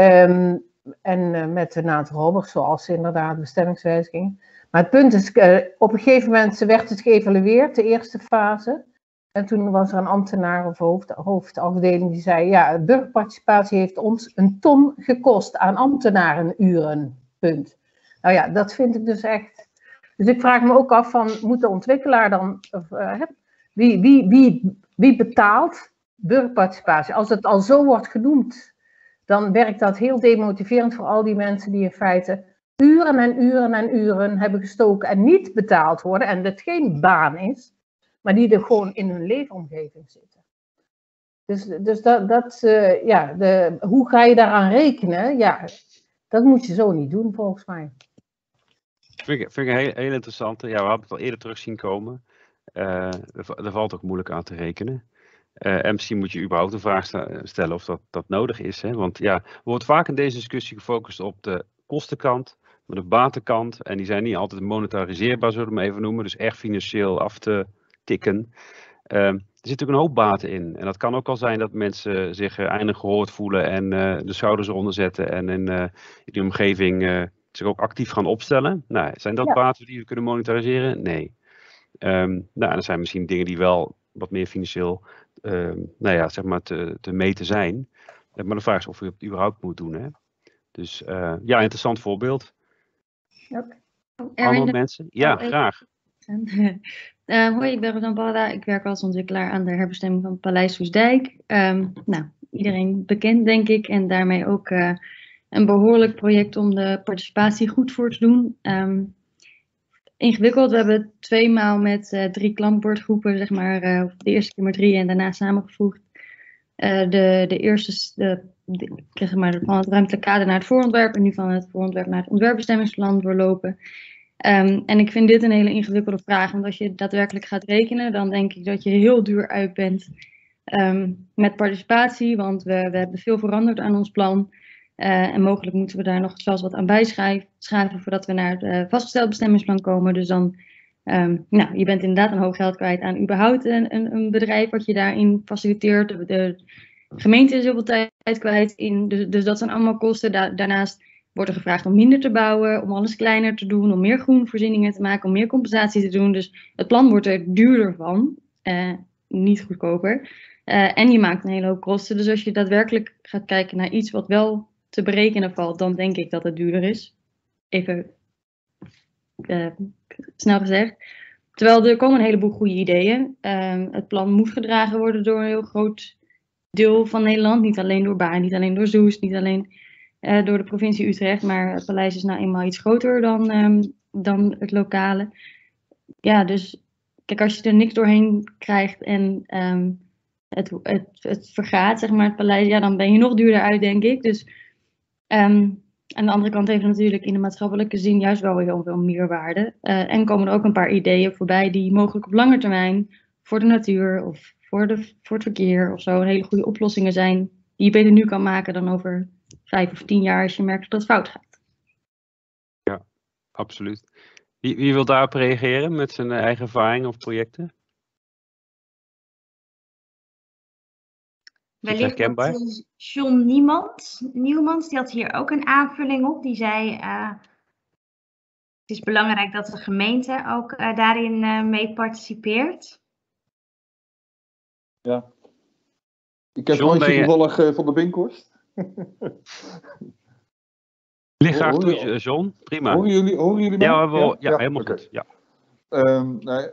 Um, en met een aantal robbers, zoals inderdaad bestemmingswijziging. Maar het punt is, op een gegeven moment werd het geëvalueerd, de eerste fase. En toen was er een ambtenaar of hoofd, hoofdafdeling die zei, ja, burgerparticipatie heeft ons een ton gekost aan ambtenarenuren, punt. Nou ja, dat vind ik dus echt... Dus ik vraag me ook af van, moet de ontwikkelaar dan... Of, uh, wie, wie, wie, wie betaalt burgerparticipatie? Als het al zo wordt genoemd dan werkt dat heel demotiverend voor al die mensen die in feite uren en uren en uren hebben gestoken en niet betaald worden en dat geen baan is, maar die er gewoon in hun leefomgeving zitten. Dus, dus dat, dat uh, ja, de, hoe ga je daaraan rekenen? Ja, dat moet je zo niet doen volgens mij. Vind ik, vind ik heel, heel interessant. Ja, we hebben het al eerder terug zien komen. Er, er valt ook moeilijk aan te rekenen. Uh, en misschien moet je überhaupt de vraag stellen of dat, dat nodig is. Hè? Want ja, er wordt vaak in deze discussie gefocust op de kostenkant, maar de batenkant. En die zijn niet altijd monetariseerbaar, zullen we hem even noemen. Dus echt financieel af te tikken. Uh, er zit natuurlijk een hoop baten in. En dat kan ook al zijn dat mensen zich uh, eindelijk gehoord voelen en de schouders eronder zetten. En in, in die omgeving zich ook actief gaan opstellen. Nou, zijn dat ja. baten die we kunnen monetariseren? Nee. Um, nou, er zijn misschien dingen die wel wat meer financieel uh, nou ja, zeg maar te, te meten zijn. Uh, maar de vraag is of je het überhaupt moet doen. Hè? Dus uh, ja, interessant voorbeeld. Okay. Andere mensen? Ja, oh, graag. hoi, ik ben Rodan Balla. Ik werk als ontwikkelaar aan de herbestemming van Paleis Soesdijk. Um, nou, iedereen bekend, denk ik. En daarmee ook een behoorlijk project om de participatie goed voor te doen. Um, ingewikkeld. We hebben twee maal met uh, drie klankbordgroepen, zeg maar, uh, de eerste keer met drie en daarna samengevoegd. Uh, de, de eerste, de, zeg maar, van het ruimtelijk kader naar het voorontwerp en nu van het voorontwerp naar het ontwerpbestemmingsplan doorlopen. Um, en ik vind dit een hele ingewikkelde vraag, want als je daadwerkelijk gaat rekenen, dan denk ik dat je heel duur uit bent um, met participatie, want we, we hebben veel veranderd aan ons plan. Uh, en mogelijk moeten we daar nog zelfs wat aan bijschrijven voordat we naar het uh, vastgesteld bestemmingsplan komen. Dus dan, um, nou, je bent inderdaad een hoog geld kwijt aan überhaupt een, een, een bedrijf wat je daarin faciliteert. De, de, gemeente is heel veel tijd kwijt in, dus, dus dat zijn allemaal kosten. Da daarnaast wordt er gevraagd om minder te bouwen, om alles kleiner te doen, om meer groenvoorzieningen te maken, om meer compensatie te doen. Dus het plan wordt er duurder van, uh, niet goedkoper. en je maakt een hele hoop kosten. Dus als je daadwerkelijk gaat kijken naar iets wat wel te berekenen valt, dan denk ik dat het duurder is. Even uh, snel gezegd. Terwijl er komen een heleboel goede ideeën. Uh, het plan moet gedragen worden door een heel groot deel van Nederland. Niet alleen door Baan, niet alleen door Zoes, niet alleen uh, door de provincie Utrecht. Maar het paleis is nou eenmaal iets groter dan, um, dan het lokale. Ja, dus kijk, als je er niks doorheen krijgt en um, het, het, het vergaat, zeg maar, het paleis, ja, dan ben je nog duurder uit, denk ik. Dus Um, aan de andere kant heeft natuurlijk in de maatschappelijke zin juist wel heel veel meerwaarde. Uh, en komen er ook een paar ideeën voorbij die mogelijk op lange termijn voor de natuur of voor, de, het verkeer of zo een hele goede oplossingen zijn. Die je beter nu kan maken dan over vijf of tien jaar als je merkt dat het fout gaat. Ja, absoluut. Wie, wie wil daarop reageren met zijn eigen ervaring of projecten? Wellicht dat John Niemand, Nieuwmans, die had hier ook een aanvulling op. Die zei, uh, het is belangrijk dat de gemeente ook uh, daarin uh, mee participeert. Ja. Ik heb John, je... toevallig van de Binkhorst. Ligt graag toe, John. Prima. Horen jullie, horen jullie mij? Ja, wel, ja, ja, helemaal okay. goed. Ja. Um, nee,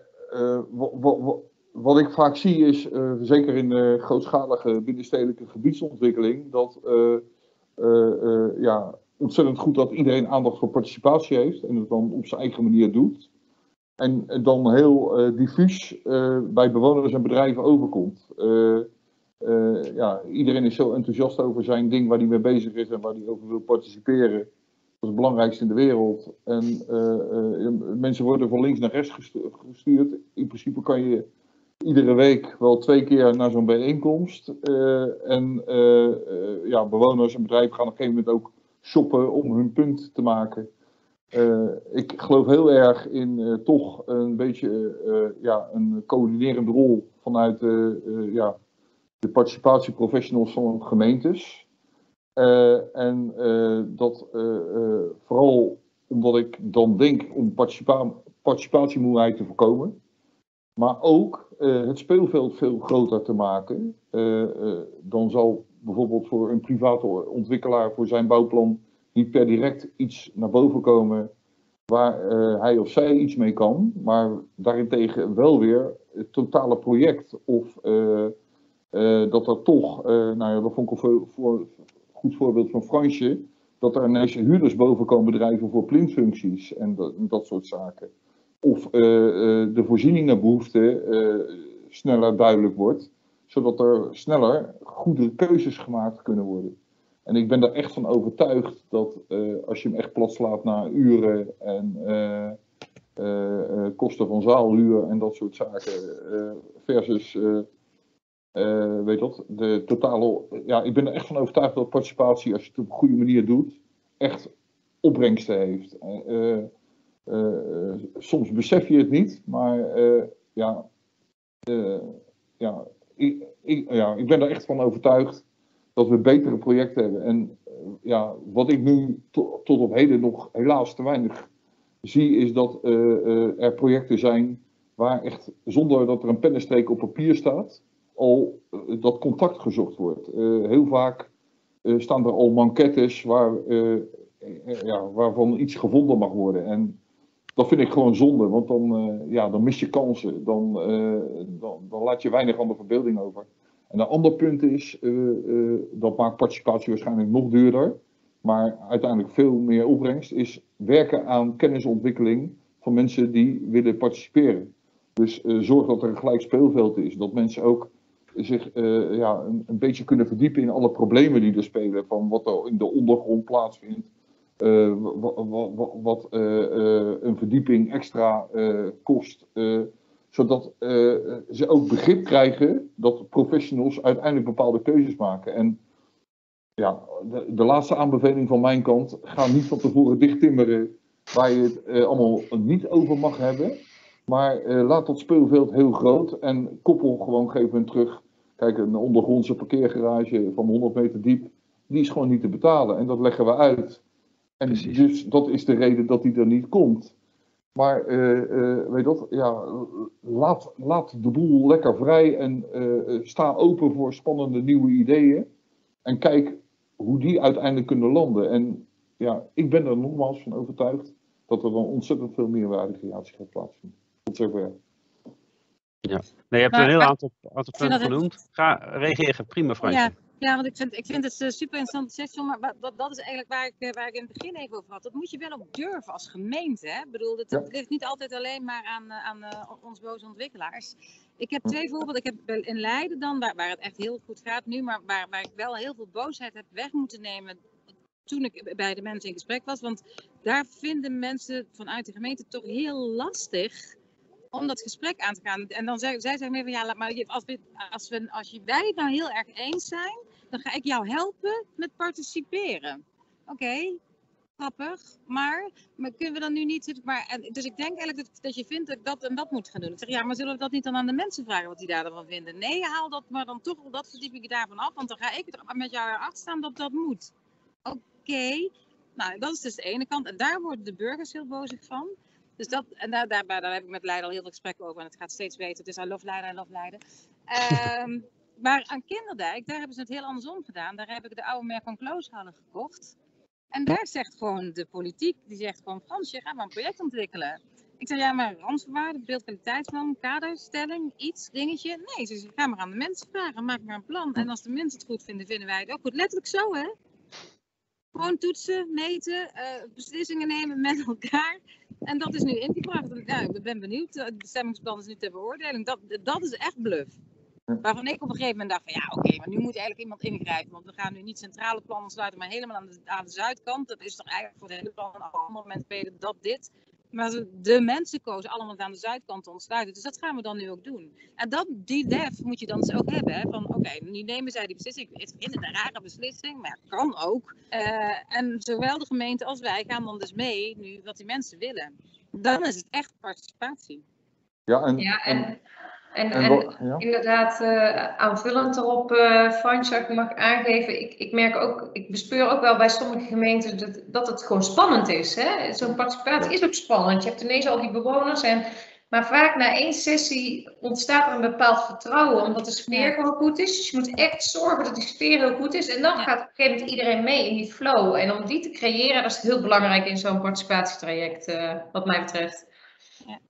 wat ik vaak zie is, uh, zeker in de grootschalige binnenstedelijke gebiedsontwikkeling, dat ja, ontzettend goed dat iedereen aandacht voor participatie heeft en het dan op zijn eigen manier doet. En dan heel diffuus bij bewoners en bedrijven overkomt. Ja, iedereen is zo enthousiast over zijn ding waar hij mee bezig is en waar hij over wil participeren. Dat is het belangrijkste in de wereld. En mensen worden van links naar rechts gestuurd. In principe kan je iedere week wel twee keer naar zo'n bijeenkomst. en ja, bewoners en bedrijven gaan op een gegeven moment ook shoppen om hun punt te maken. Uh, ik geloof heel erg in toch een beetje ja, een coördinerende rol vanuit ja, de participatieprofessionals van gemeentes. en dat vooral omdat ik dan denk om participa participatiemoeheid te voorkomen. Maar ook het speelveld veel groter te maken. dan zal bijvoorbeeld voor een private ontwikkelaar voor zijn bouwplan niet per direct iets naar boven komen waar hij of zij iets mee kan, maar daarentegen wel weer het totale project of dat er toch, nou ja, dat vond ik een voor, goed voorbeeld van Fransje, dat er ineens huurders boven komen bedrijven voor plintfuncties en dat soort zaken. Of de voorzieningenbehoefte sneller duidelijk wordt, zodat er sneller goede keuzes gemaakt kunnen worden. En ik ben er echt van overtuigd dat uh, als je hem echt plat slaat naar uren en uh, uh, kosten van zaalhuur en dat soort zaken, versus, weet dat, de totale, ja, ik ben er echt van overtuigd dat participatie, als je het op een goede manier doet, echt opbrengsten heeft. Soms besef je het niet, maar ja, ja, ik, ja, ik ben er echt van overtuigd dat we betere projecten hebben. En ja, wat ik nu to tot op heden nog helaas te weinig zie, is dat er projecten zijn waar echt zonder dat er een pennenstreek op papier staat, al dat contact gezocht wordt. heel vaak staan er al manquettes waar, ja, waarvan iets gevonden mag worden. En dat vind ik gewoon zonde, want dan, ja, dan mis je kansen. Dan, dan, dan laat je weinig aan verbeelding over. En een ander punt is, uh, dat maakt participatie waarschijnlijk nog duurder, maar uiteindelijk veel meer opbrengst, is werken aan kennisontwikkeling van mensen die willen participeren. Dus zorg dat er een gelijk speelveld is, dat mensen ook zich ja, een, beetje kunnen verdiepen in alle problemen die er spelen, van wat er in de ondergrond plaatsvindt, wat, wat, wat een verdieping extra kost zodat ze ook begrip krijgen dat professionals uiteindelijk bepaalde keuzes maken. En ja, de, de, laatste aanbeveling van mijn kant, ga niet van tevoren dichttimmeren waar je het allemaal niet over mag hebben. Maar laat dat speelveld heel groot en koppel gewoon geef hen terug. Kijk, een ondergrondse parkeergarage van 100 meter diep, die is gewoon niet te betalen. En dat leggen we uit. En Precies. dus dat is de reden dat die er niet komt. Maar uh, uh, weet dat, ja, laat, laat de boel lekker vrij en uh, sta open voor spannende nieuwe ideeën. En kijk hoe die uiteindelijk kunnen landen. En ja, ik ben er nogmaals van overtuigd dat er dan ontzettend veel meerwaardecreatie gaat plaatsvinden. Tot zover. Ja, nee, je hebt een heel aantal, aantal punten genoemd. Ga reageren, prima Fransje. Ja. Ja, want ik vind, ik vind het uh, super interessant sessie, maar dat, dat is eigenlijk waar ik, uh, waar ik in het begin even over had. Dat moet je wel ook durven als gemeente. Hè? Ik bedoel, het, ligt niet altijd alleen maar aan, uh, aan ons boze ontwikkelaars. Ik heb twee voorbeelden. Ik heb in Leiden dan, waar, waar het echt heel goed gaat nu, maar waar, waar ik wel heel veel boosheid heb weg moeten nemen toen ik bij de mensen in gesprek was. Want daar vinden mensen vanuit de gemeente toch heel lastig om dat gesprek aan te gaan. En dan zei zij zeggen meer van ja, maar als, we, als, we, als je, wij het nou heel erg eens zijn, dan ga ik jou helpen met participeren. Oké, grappig, maar, maar, kunnen we dan nu niet... Maar, dus ik denk eigenlijk dat, dat je vindt dat ik dat en dat moet gaan doen. Ik zeg, ja, maar zullen we dat niet dan aan de mensen vragen wat die daarvan vinden? Nee, haal dat maar dan toch, dat verdiep ik daarvan af, want dan ga ik er met jou erachter staan dat dat moet. Oké, nou, dat is dus de ene kant. En daar worden de burgers heel bozig van. Dus dat, en daar, daar, daar heb ik met Leiden al heel veel gesprekken over. En het gaat steeds beter. Dus I love Leiden, I love Leiden. Um, maar aan Kinderdijk, daar hebben ze het heel andersom gedaan. Daar heb ik de oude merk van Klooshallen gekocht. En daar zegt gewoon de politiek, die zegt gewoon Fransje, ga maar een project ontwikkelen. Ik zei, ja, maar randvoorwaarden, beeldkwaliteitsplan, kaderstelling, iets, dingetje. Nee, ze zei, ga maar aan de mensen vragen, maak maar een plan. En als de mensen het goed vinden, vinden wij het ook goed. Letterlijk zo, hè? Gewoon toetsen, meten, uh, beslissingen nemen met elkaar. En dat is nu ingebracht. Ja, ik ben benieuwd. Het bestemmingsplan is nu ter beoordeling. Dat, dat is echt bluff. Waarvan ik op een gegeven moment dacht van ja, oké, maar nu moet eigenlijk iemand ingrijpen. Want we gaan nu niet centrale plannen sluiten, maar helemaal aan de, aan de zuidkant. Dat is toch eigenlijk voor het hele plan een ander moment weten dat dit. Maar de mensen kozen allemaal aan de zuidkant te ontsluiten. Dus dat gaan we dan nu ook doen. En dat, die lef moet je dan dus ook hebben. Hè? Van oké, nu nemen zij die beslissing. Ik vind het een rare beslissing, maar het kan ook. Uh, en zowel de gemeente als wij gaan dan dus mee nu wat die mensen willen. Dan is het echt participatie. Ja, en, ja, en en, en, inderdaad, uh, aanvullend erop, uh, mag aangeven, ik, ik merk ook, ik bespeur ook wel bij sommige gemeenten dat, dat het gewoon spannend is. Zo'n participatie is ook spannend. Je hebt ineens al die bewoners en maar vaak na één sessie ontstaat er een bepaald vertrouwen, omdat de sfeer gewoon goed is. Dus je moet echt zorgen dat die sfeer heel goed is. En dan gaat op een gegeven moment iedereen mee in die flow. En om die te creëren, dat is heel belangrijk in zo'n participatietraject, uh, wat mij betreft.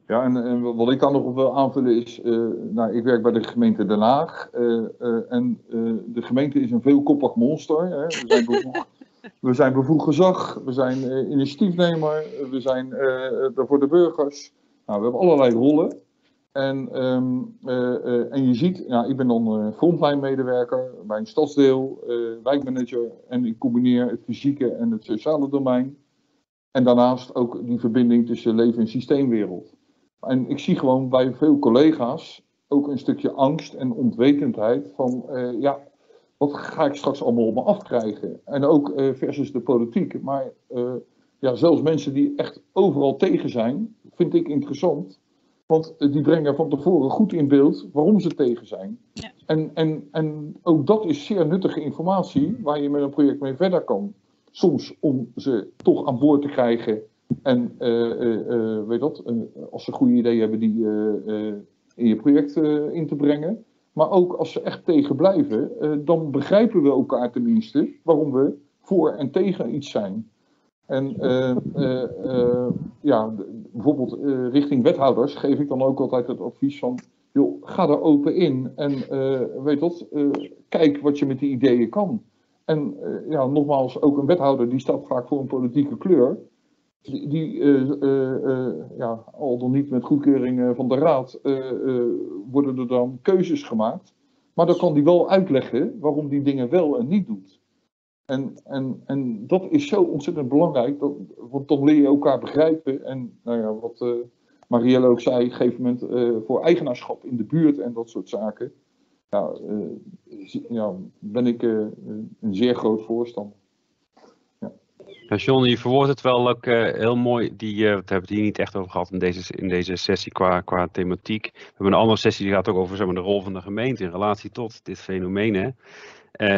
Ja, en, en, wat ik dan nog wil aanvullen is, uh, nou, ik werk bij de gemeente Den Haag uh, uh, en de gemeente is een veelkoppig monster. Hè. We, zijn bevoegd, we zijn bevoegd gezag, we zijn initiatiefnemer, we zijn er voor de burgers. Nou, we hebben allerlei rollen. En, um, en je ziet, nou, ik ben dan frontline-medewerker bij een stadsdeel, wijkmanager en ik combineer het fysieke en het sociale domein. En daarnaast ook die verbinding tussen leven en systeemwereld. En ik zie gewoon bij veel collega's ook een stukje angst en ontwetendheid van, uh, ja, wat ga ik straks allemaal op me afkrijgen? En ook uh, versus de politiek. Maar uh, ja, zelfs mensen die echt overal tegen zijn, vind ik interessant. Want die brengen van tevoren goed in beeld waarom ze tegen zijn. Ja. En, en, en ook dat is zeer nuttige informatie waar je met een project mee verder kan. Soms om ze toch aan boord te krijgen en uh, weet dat, als ze goede ideeën hebben die in je project in te brengen. Maar ook als ze echt tegen blijven, dan begrijpen we elkaar tenminste waarom we voor en tegen iets zijn. En ja, bijvoorbeeld richting wethouders geef ik dan ook altijd het advies van, joh, ga er open in en weet kijk wat je met die ideeën kan. En ja, nogmaals, ook een wethouder die staat vaak voor een politieke kleur die, die uh, ja, al dan niet met goedkeuring van de raad, worden er dan keuzes gemaakt. Maar dan kan die wel uitleggen waarom die dingen wel en niet doet. En, en, en dat is zo ontzettend belangrijk, dat, want dan leer je elkaar begrijpen. En nou ja, wat Marielle ook zei, op een gegeven moment voor eigenaarschap in de buurt en dat soort zaken. Ja ben ik een zeer groot voorstander. Ja, John, je verwoordt het wel ook uh, heel mooi. Die, uh, we hebben het hier niet echt over gehad in deze, in deze sessie qua, qua thematiek. We hebben een andere sessie die gaat ook over zeg maar, de rol van de gemeente in relatie tot dit fenomeen. Hè?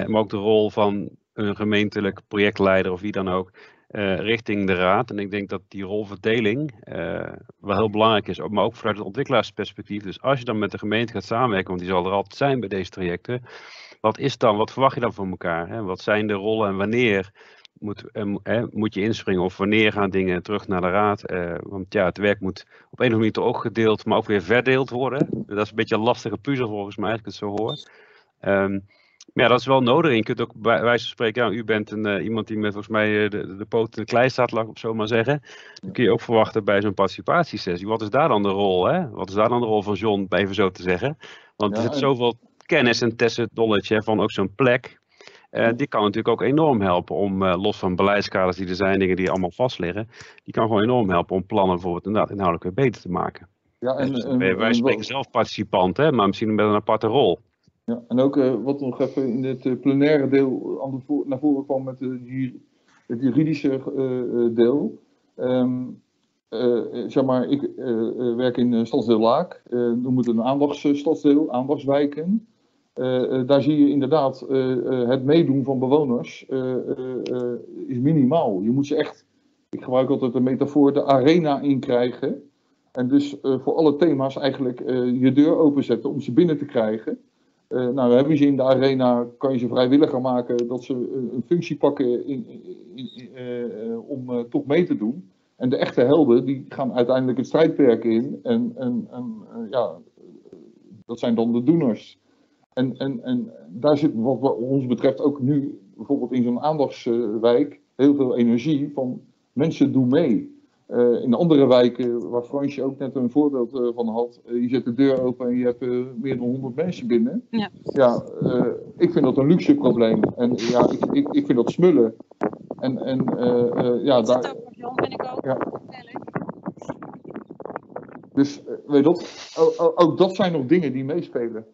Uh, maar ook de rol van een gemeentelijk projectleider of wie dan ook richting de raad. En ik denk dat die rolverdeling wel heel belangrijk is, maar ook vanuit het ontwikkelaarsperspectief. Dus als je dan met de gemeente gaat samenwerken, want die zal er altijd zijn bij deze trajecten. Wat is dan, wat verwacht je dan van elkaar? Hè? Wat zijn de rollen en wanneer? Moet, eh, moet je inspringen of wanneer gaan dingen terug naar de raad. Eh, want ja, het werk moet op een of andere manier ook gedeeld, maar ook weer verdeeld worden. Dat is een beetje een lastige puzzel volgens mij, als ik het zo hoor. Um, maar ja, dat is wel nodig. Je kunt ook bij wijze van spreken, ja, u bent een, uh, iemand die met volgens mij de, de poot in de klei staat, laat ik zo maar zeggen. Dan kun je ook verwachten bij zo'n participatiesessie. Wat is daar dan de rol? Hè? Wat is daar dan de rol van John, even zo te zeggen? Want er zit zoveel kennis en tacit knowledge van ook zo'n plek. Uh, die kan natuurlijk ook enorm helpen om, uh, los van beleidskaders die er zijn, dingen die allemaal vast liggen, die kan gewoon enorm helpen om plannen bijvoorbeeld inderdaad inhoudelijk weer beter te maken. Ja, en, dus, en, wij spreken zelf participant, hè, maar misschien met een aparte rol. Ja, en ook uh, wat nog even in het plenaire deel aan de naar voren kwam met de, het juridische deel. Um, zeg maar, ik werk in Stadsdeel Laak, noem het een aandachtsstadsdeel, aandachtswijken. Uh, daar zie je inderdaad uh, het meedoen van bewoners is minimaal. Je moet ze echt, ik gebruik altijd de metafoor, de arena inkrijgen. En dus voor alle thema's eigenlijk je deur openzetten om ze binnen te krijgen. nou, hebben ze in de arena, kan je ze vrijwilliger maken dat ze een functie pakken om toch mee te doen. En de echte helden die gaan uiteindelijk het strijdperk in. En, en, en eh, ja, dat zijn dan de doeners. En, en, en daar zit wat ons betreft ook nu bijvoorbeeld in zo'n aandachtswijk heel veel energie van mensen doen mee. Uh, in andere wijken, waar Fransje ook net een voorbeeld uh, van had, uh, je zet de deur open en je hebt meer dan 100 mensen binnen. Ja, ja ik vind dat een luxe probleem. En ja, ik, ik, ik vind dat smullen. En, en ja, daar. ook, Jan, ben ik ook. Ja. Dus weet je dat, ook, ook dat zijn nog dingen die meespelen.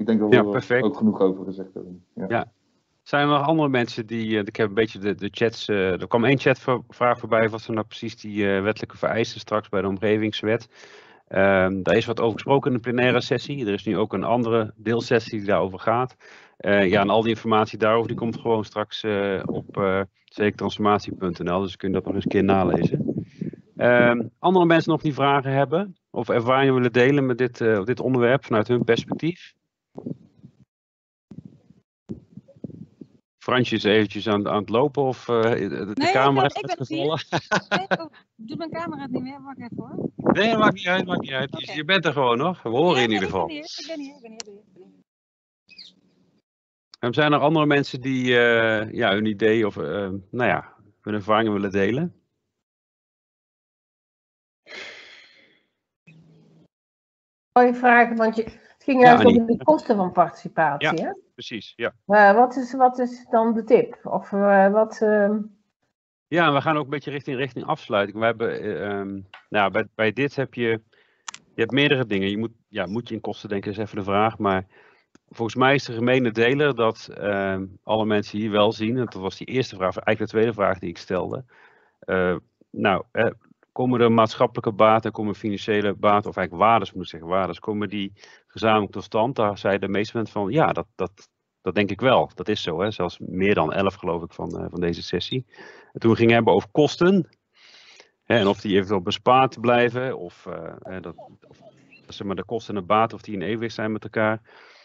Ik denk dat we Ja, er perfect. ook genoeg over gezegd hebben. Ja. Ja. Zijn er nog andere mensen die, eh, ik heb een beetje de, de chats, eh, er kwam één chatvraag voorbij, wat zijn nou precies die eh, wettelijke vereisten straks bij de omgevingswet? Ehm, daar is wat over gesproken in de plenaire sessie. Er is nu ook een andere deelsessie die daarover gaat. Ja, en al die informatie daarover die komt gewoon straks op uh, zekertransformatie.nl, dus kun je dat nog eens een keer nalezen. Ehm, andere mensen nog die vragen hebben of ervaringen willen delen met dit, dit onderwerp vanuit hun perspectief? Fransje is eventjes aan, aan het lopen of eh, de, Nee, camera ik is ben- ik ben. Nee, oh, doe mijn camera het niet meer? Wacht even hoor. Nee, maakt niet uit, maakt niet uit. Je- bent er gewoon nog. We horen Ja, in ieder geval. Ik ben hier, ik ben hier, ik ben hier. ik ik. En zijn er andere mensen die eh, ja, hun idee of eh, nou ja, hun ervaringen willen delen? Mooie vraag, want je, ging juist over de kosten van participatie. Ja. Hè? Precies, ja. Maar wat, is, wat is dan de tip? Of eh, wat. ehm, Ja, we gaan ook een beetje richting, richting afsluiting. We hebben, eh, ehm, nou, bij, bij dit heb je, je hebt meerdere dingen. Je moet, ja, moet je in kosten denken, is even de vraag. Maar volgens mij is de gemene deler dat ehm, alle mensen hier wel zien, en dat was die eerste vraag, eigenlijk de tweede vraag die ik stelde. Eh, nou, komen er maatschappelijke baten, komen financiële baten, of eigenlijk waardes moet zeggen, waardes, komen die gezamenlijk tot stand? Daar zei de meeste mensen van, ja, dat, dat, dat denk ik wel. Dat is zo, hè? zelfs meer dan elf geloof ik van, eh, van deze sessie. En toen ging het hebben over kosten. Hè, en of die eventueel bespaard blijven. Of, eh, dat, of zeg maar, de kosten en de baat of die in evenwicht zijn met elkaar.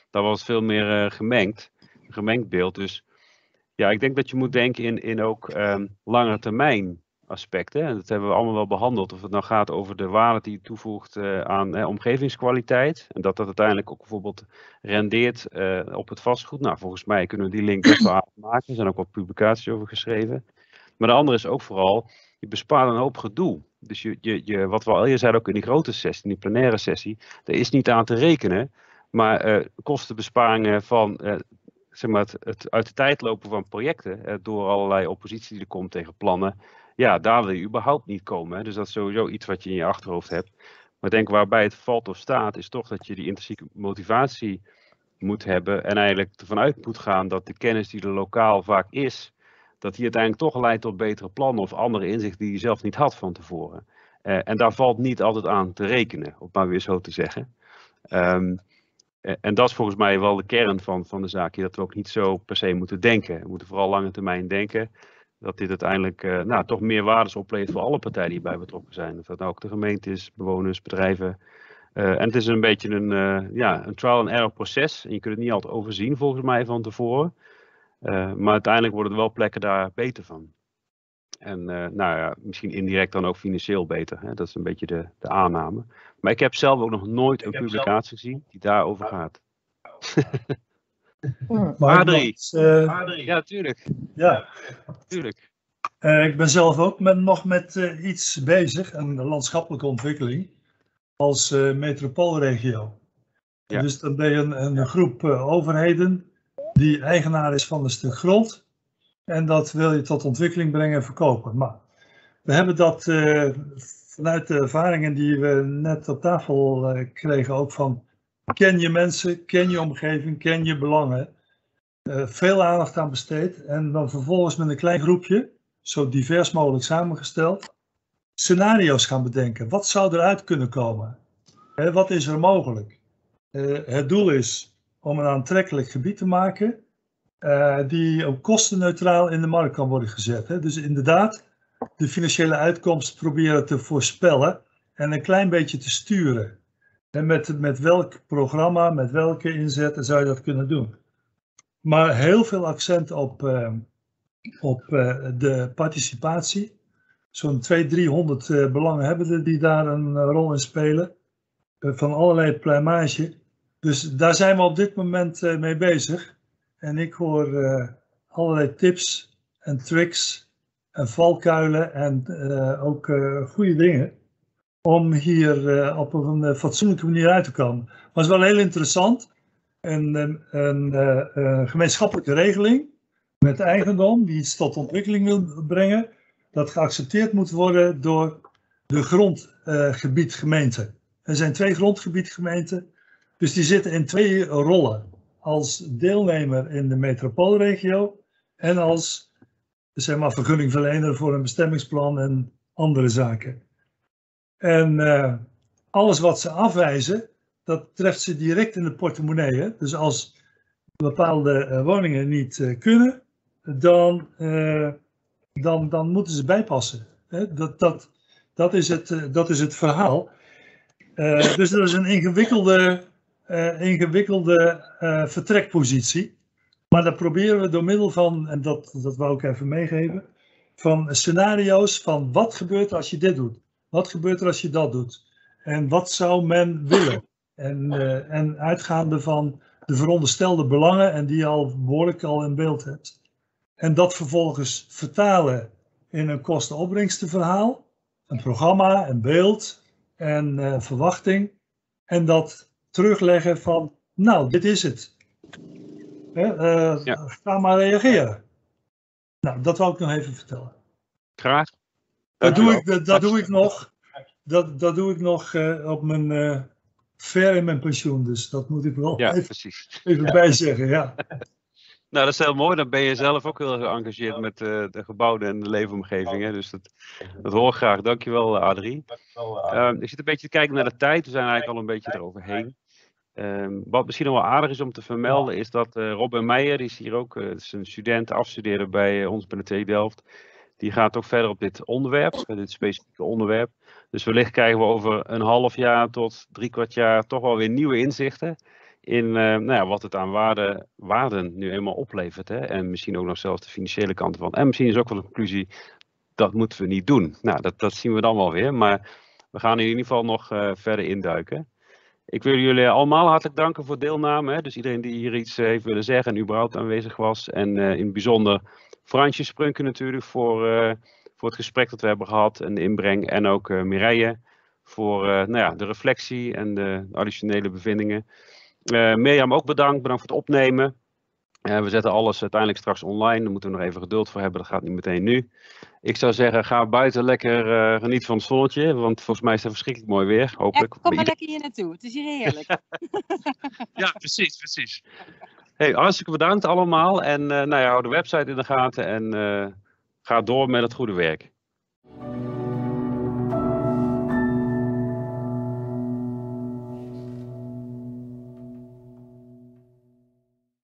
Daar was veel meer eh, gemengd. Een gemengd beeld. Dus ja, ik denk dat je moet denken in, in ook ehm lange termijn aspecten. En dat hebben we allemaal wel behandeld. Of het nou gaat over de waarde die je toevoegt eh, aan omgevingskwaliteit. En dat dat uiteindelijk ook bijvoorbeeld rendeert eh, op het vastgoed. Nou, volgens mij kunnen we die link best wel maken. Er zijn ook wat publicaties over geschreven. Maar de andere is ook vooral, je bespaart een hoop gedoe. Dus je, je, je, wat we al eerder zeiden, ook in die grote sessie, in die plenaire sessie, er is niet aan te rekenen. Maar eh, kostenbesparingen van zeg maar het, het uit de tijd lopen van projecten, door allerlei oppositie die er komt tegen plannen, ja, daar wil je überhaupt niet komen. Dus dat is sowieso iets wat je in je achterhoofd hebt. Maar denk waarbij het valt of staat, is toch dat je die intrinsieke motivatie moet hebben en eigenlijk ervan uit moet gaan dat de kennis die er lokaal vaak is, dat die uiteindelijk toch leidt tot betere plannen of andere inzichten die je zelf niet had van tevoren. Eh, en daar valt niet altijd aan te rekenen, om maar weer zo te zeggen. Ehm, eh, en dat is volgens mij wel de kern van, van de zaak, dat we ook niet zo per se moeten denken. We moeten vooral lange termijn denken dat dit uiteindelijk eh, nou, toch meer waardes oplevert voor alle partijen die bij betrokken zijn. Of dat nou ook de gemeente is, bewoners, bedrijven. Eh, en het is een beetje een, eh, ja, een trial and error proces. En je kunt het niet altijd overzien volgens mij van tevoren. Maar uiteindelijk worden er wel plekken daar beter van. En nou ja, misschien indirect dan ook financieel beter. Hè? Dat is een beetje de, de aanname. Maar ik heb zelf ook nog nooit een publicatie gezien die daarover gaat. hm. Maar eh, Ja, tuurlijk. ja, tuurlijk. eh, ik ben zelf ook met, nog met eh, iets bezig, een landschappelijke ontwikkeling, als eh, metropoolregio. Ja. Dus dan ben je een, een groep eh, overheden die eigenaar is van een stuk grond. En dat wil je tot ontwikkeling brengen en verkopen. Maar we hebben dat eh, vanuit de ervaringen die we net op tafel eh, kregen, ook van ken je mensen, ken je omgeving, ken je belangen. eh, veel aandacht aan besteed. En dan vervolgens met een klein groepje, zo divers mogelijk samengesteld, scenario's gaan bedenken. Wat zou eruit kunnen komen? Hè, wat is er mogelijk? Eh, het doel is om een aantrekkelijk gebied te maken eh, die ook kostenneutraal in de markt kan worden gezet. Hè. Dus inderdaad, de financiële uitkomst proberen te voorspellen en een klein beetje te sturen. En met, met welk programma, met welke inzetten zou je dat kunnen doen? Maar heel veel accent op eh, op eh, de participatie. Zo'n 200, 300 uh, belanghebbenden die daar een rol in spelen. van allerlei pluimage. Dus daar zijn we op dit moment mee bezig. En ik hoor allerlei tips en tricks en valkuilen en ook goede dingen om hier uh, op een uh, fatsoenlijke manier uit te komen. Is wel heel interessant. Een, een, een gemeenschappelijke regeling met eigendom die iets tot ontwikkeling wil brengen, dat geaccepteerd moet worden door de grondgebiedgemeente. er zijn twee grondgebiedgemeenten, dus die zitten in twee rollen. Als deelnemer in de metropoolregio en als zeg maar, vergunningverlener voor een bestemmingsplan en andere zaken. En uh, alles wat ze afwijzen, dat treft ze direct in de portemonnee. Dus als bepaalde uh, woningen niet uh, kunnen, dan, dan, dan moeten ze bijpassen. Hè? Dat, dat, dat, is het, dat is het verhaal. dus dat is een ingewikkelde, ingewikkelde vertrekpositie. Maar dat proberen we door middel van, en dat, dat wou ik even meegeven, van scenario's van wat gebeurt als je dit doet. Wat gebeurt er als je dat doet? En wat zou men willen? En, uh, en uitgaande van de veronderstelde belangen, en die je al behoorlijk al in beeld hebt. En dat vervolgens vertalen in een kosten-opbrengstenverhaal, een programma, een beeld en uh, verwachting. En dat terugleggen van, nou, dit is het. Uh, ja. Ga maar reageren. Nou, dat wou ik nog even vertellen. Graag. Dat doe, ik, dat, dat doe ik nog. Dat, dat doe ik nog uh, op mijn uh, ver in mijn pensioen. Dus dat moet ik wel ja, even, precies. even ja. bijzeggen. Ja. nou, dat is heel mooi. Dan ben je zelf ook heel geëngageerd met uh, de gebouwen en de leefomgeving. Hè? Dus dat, dat hoor ik graag. Dankjewel, Adrie. Ehm, ik zit een beetje te kijken naar de tijd. We zijn eigenlijk al een beetje eroverheen. Um, wat misschien nog wel aardig is om te vermelden, is dat Robin Meijer, die is hier ook, is een student, afstuderen bij ons bij de TU Delft. Die gaat ook verder op dit onderwerp, bij dit specifieke onderwerp. Dus wellicht krijgen we over een half jaar tot drie kwart jaar toch wel weer nieuwe inzichten in uh, nou ja, wat het aan waarde, waarden nu eenmaal oplevert. Hè? En misschien ook nog zelfs de financiële kant van. En misschien is ook wel de conclusie, dat moeten we niet doen. Nou, dat, dat zien we dan wel weer. Maar we gaan in ieder geval nog uh, verder induiken. Ik wil jullie allemaal hartelijk danken voor deelname. Hè? Dus iedereen die hier iets heeft willen zeggen en überhaupt aanwezig was. En in het bijzonder Fransje Sprunken natuurlijk voor, uh, voor het gesprek dat we hebben gehad en de inbreng. En ook uh, Mireille voor uh, nou ja, de reflectie en de additionele bevindingen. Mirjam ook bedankt, bedankt voor het opnemen. we zetten alles uiteindelijk straks online. Daar moeten we nog even geduld voor hebben. Dat gaat niet meteen nu. Ik zou zeggen, ga buiten lekker uh, genieten van het zonnetje. Want volgens mij is het verschrikkelijk mooi weer. Hopelijk. Ja, kom maar lekker hier naartoe. Het is hier heerlijk. ja, precies, precies. Hey, hartstikke bedankt allemaal. En uh, nou ja, hou de website in de gaten en uh, ga door met het goede werk.